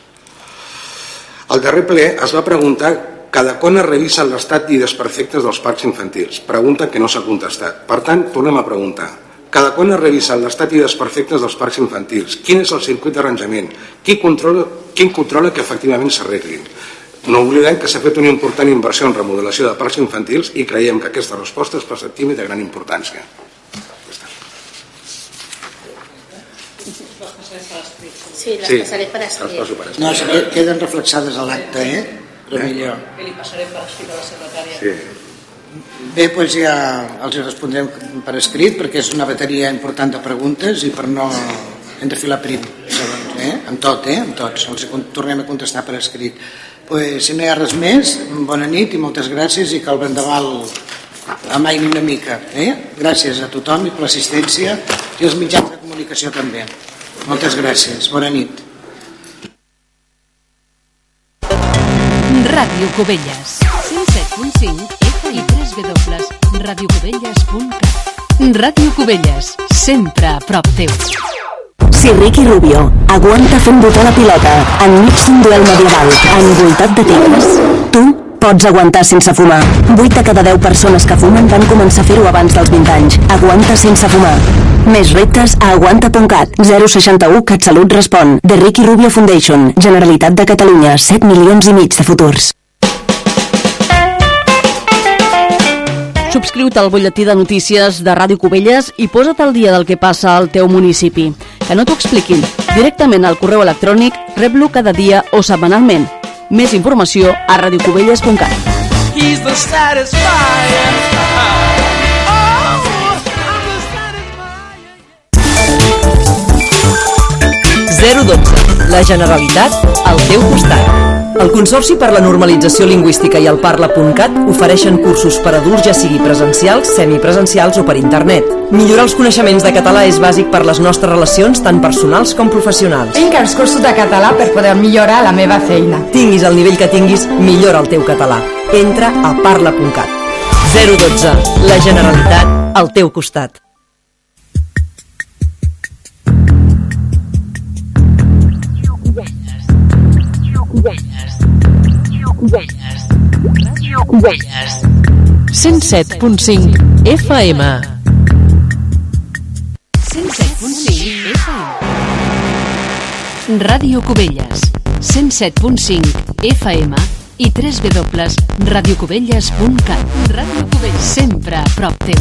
Al darrer ple es va preguntar cada quan es revisen l'estat i desperfectes dels parcs infantils. Pregunta que no s'ha contestat. Per tant, tornem a preguntar cada quan es revisa l'estat i desperfectes dels parcs infantils? Quin és el circuit d'arranjament? Qui controla, quin controla que efectivament s'arreglin? No oblidem que s'ha fet una important inversió en remodelació de parcs infantils i creiem que aquesta resposta és perceptiva i de gran importància. Sí, les Sí. passaré per Les escrit. No, queden reflexades a l'acte, eh? Però millor. Que li passarem per escrit a la secretària. Sí. Bé, doncs ja els respondrem per escrit perquè és una bateria important de preguntes i per no... hem de filar prim, segons, eh? Amb tot, eh? Amb tots. Els tornem a contestar per escrit. Pues, si no hi ha res més, bona nit i moltes gràcies i que el vendaval amaini una mica. Eh? Gràcies a tothom i per l'assistència i els mitjans de comunicació també. Moltes gràcies. Bona nit. Ràdio Cubelles. 107.5 FM i www.radiocubelles.cat Ràdio Cubelles, sempre a prop teu. Si Ricky Rubio aguanta fent votar la pilota enmig d'un duel medieval envoltat de tigres, tu pots aguantar sense fumar. 8 de cada 10 persones que fumen van començar a fer-ho abans dels 20 anys. Aguanta sense fumar. Més reptes a aguanta.cat 061 CatSalut respon. The Ricky Rubio Foundation. Generalitat de Catalunya. 7 milions i mig de futurs. Subscriu-te al butlletí de notícies de Ràdio Cubelles i posa't al dia del que passa al teu municipi. Que no t'ho expliquin. directament al correu electrònic, rep-lo cada dia o setmanalment. Més informació a radiocubelles.cat. He's the satisfier. 012. La Generalitat al teu costat. El Consorci per la Normalització Lingüística i el Parla.cat ofereixen cursos per adults ja sigui presencials, semipresencials o per internet. Millorar els coneixements de català és bàsic per les nostres relacions tant personals com professionals. Tinc els cursos de català per poder millorar la meva feina. Tinguis el nivell que tinguis, millora el teu català. Entra a Parla.cat. 012. La Generalitat al teu costat. Ràdio Cubelles. 107.5 FM. 107.5 FM. Ràdio Cubelles. 107.5 FM i www.radiocubelles.cat. Ràdio Cubelles. Sempre a prop teu.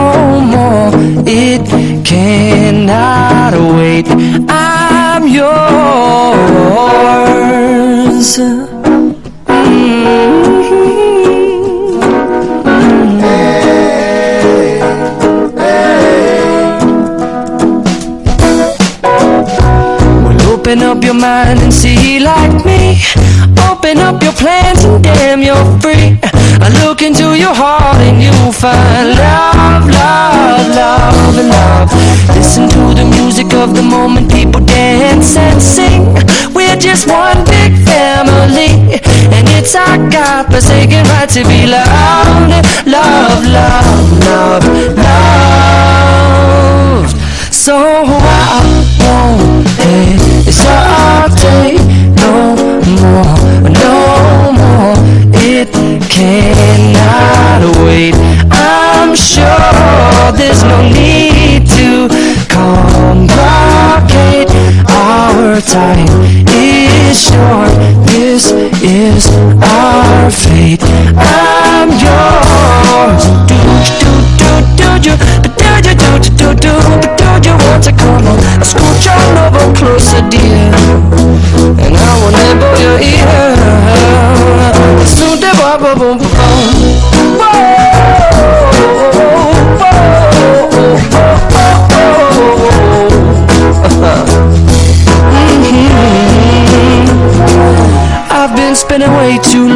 It cannot wait. I'm yours. Mm-hmm. Well, open up your mind and see like me. Open up your plans and damn, you're free. I look into your heart and you'll find love, love, love, love. Listen to the music of the moment, people dance and sing. We're just one big family, and it's our God-forsaken right to be loved, love, love, love, loved. So I won't hesitate more, no more. It cannot wait. I'm sure there's no need to complicate. Our time is short. This is our fate. I'm yours. Do do do do do but do do do do do but do you want to come on? I scooch on over closer, dear, and I will nibble your ear. Soon the boom boom boom boom. I've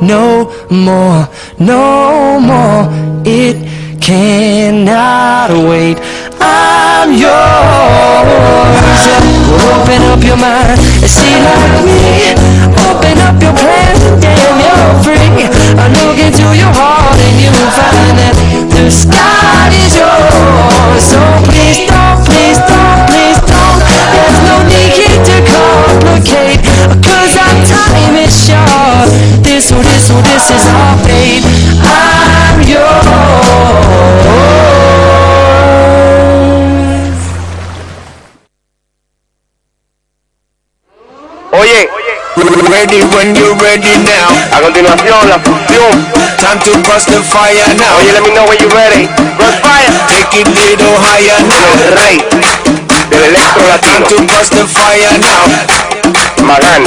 no more, no more. It cannot wait. I'm yours. Open up your mind and see like me. Open up your plans and damn, you're free. I look into your heart and you'll find that the sky is yours. So please don't, please don't, please don't. There's no need to complicate. Cause our time is short. This, oh, this, oh, this is our fate. I'm yours. Oye, ready when you're ready now. A continuación, la fusión. Time to bust the fire now. Oye, let me know when you're ready. Burn fire. Take it little higher now. El rey del electro latino. Time to bust the fire now. Magán.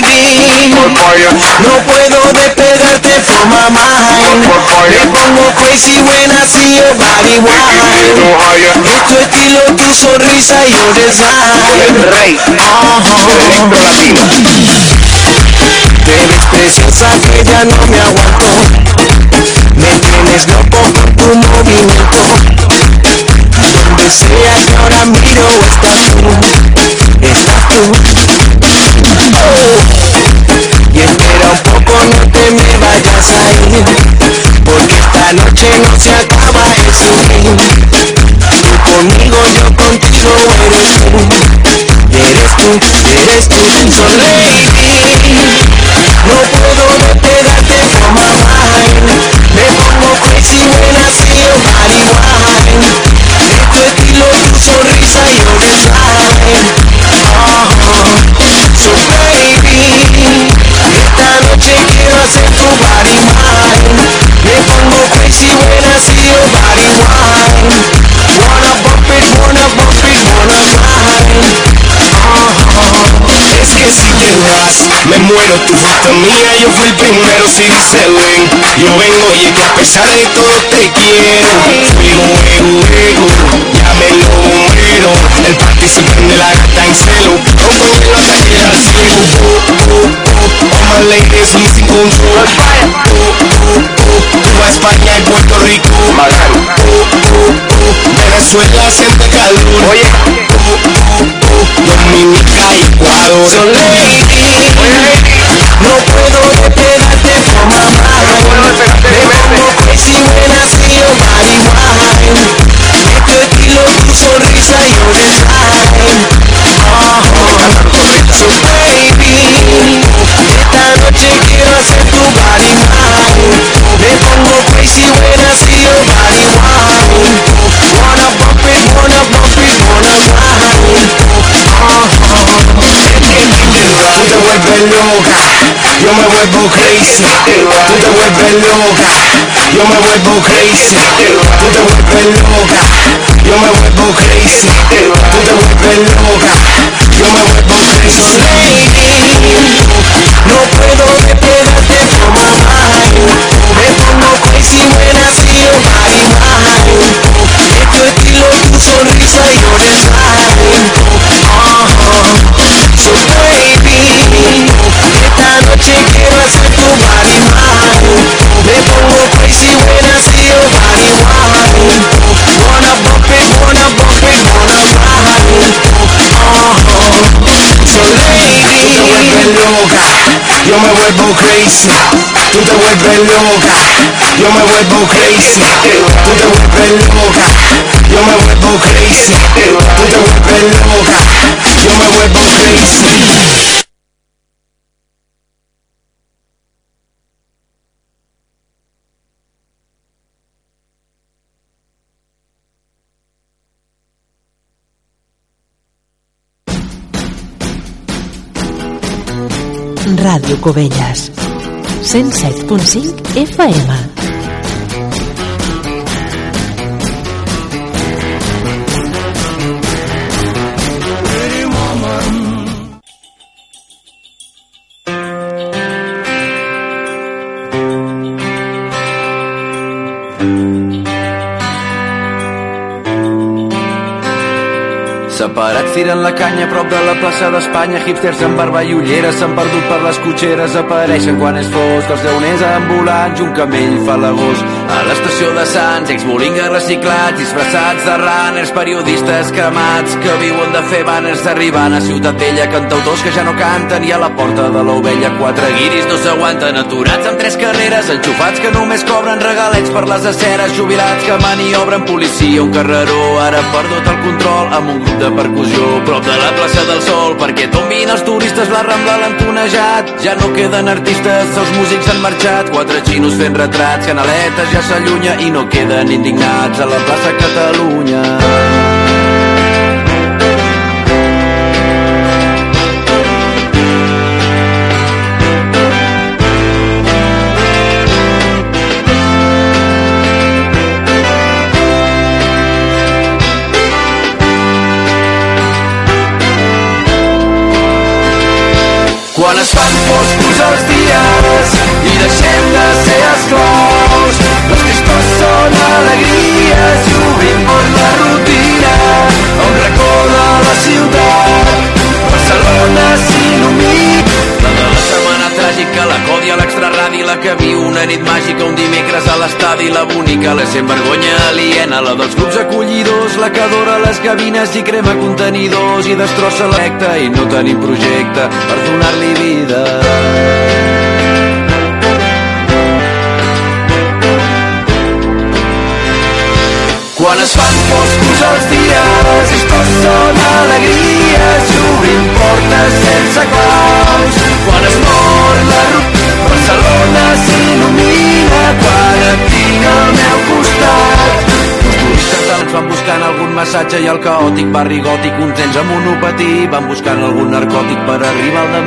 Baby, no puedo despegarte from my mind. Me pongo crazy when I see your body wine. Es tu estilo, tu sonrisa y your design. Rey, Electro Latino. Te ves preciosa que ya no me aguanto. Me tienes loco con tu movimiento. Donde sea que ahora miro estás tú, estás tú. Y espera un poco, no te me vayas a ir, porque esta noche no se acaba el swing. Tú conmigo, yo contigo, eres tú, eres tú, eres tú. So no puedo despegarte from my mind. Me pongo crazy when I see your body wine. Es tu estilo, tu sonrisa your design. So baby, esta noche quiero hacer tu body mine. Me pongo crazy when I see your body wine. Wanna bump it, wanna bump it, wanna ride. Es que si te vas, me muero, tú fuiste mía, yo fui el primero, si dice ven Yo vengo y es que a pesar de todo te quiero Fuego, ego, ego, llámelo bombero El party se prende la gata en celo Rompo el hielo hasta quedar ciego Oh, oh, oh, all my ladies losing control. Oh, oh, oh, Cuba, España y Puerto Rico. Oh, oh, oh, Venezuela siente calor. Oye. Oh, oh, oh, Dominica y Ecuador. So lady, no puedo despegarte from sonrisa y your design. Oh, so baby, esta noche quiero hacer tu body mine. Me pongo crazy when I see your body wine. Wanna bump it, wanna bump it, wanna ride. Tú te vuelves loca, yo me vuelvo crazy. Tú te vuelves loca, yo me vuelvo crazy. Tú te vuelves loca, yo me vuelvo crazy. Tú te vuelves loca, yo me vuelvo crazy. Lady, no puedo despegarte from my. Me pongo crazy when I see your body wine. Es tu estilo, tu sonrisa y your design. Baby, esta noche quiero hacer tu body mine. Loca, yo me vuelvo crazy. Tú te vuelves loca, yo me vuelvo crazy. Tú te vuelves loca, yo me vuelvo crazy. Tú te vuelves loca, yo me vuelvo crazy. Ràdio Cubelles. 107.5 FM tiren la canya a prop de la plaça d'Espanya. Hipsters amb barba i ulleres s'han perdut per les cotxeres. Apareixen quan és fosc els lleoners ambulants i un camell fa l'agost A l'estació de Sants, exbolingues reciclats disfressats de runners, periodistes cremats que viuen de fer banners arribant a Ciutat Vella cantautors que ja no canten i a la porta de l'ovella quatre guiris no s'aguanten aturats amb tres carreres enxufats que només cobren regalets per les aceres jubilats que maniobren policia un carreró ara perdut el control amb un grup de percussió prop de la plaça del Sol perquè tombin els turistes la Rambla l'han tonejat ja no queden artistes, els músics han marxat quatre xinos fent retrats canaletes ja s'allunya i no queden indignats a la plaça Catalunya una nit màgica, un dimecres a l'estadi, la bonica, la sent vergonya aliena, la dels clubs acollidors, la que adora les gavines i crema contenidors i destrossa l'ecta i no tenim projecte per donar-li vida. Quan es fan foscos els dies, estos són alegries i obrim portes sense claus. Quan es mor la ruta, Barcelona s'il·lumina quan et tinc al meu costat. Doncs van buscant algun massatge i el caòtic barri gòtic, uns nens amb monopatí van buscant algun narcòtic per arribar al dematí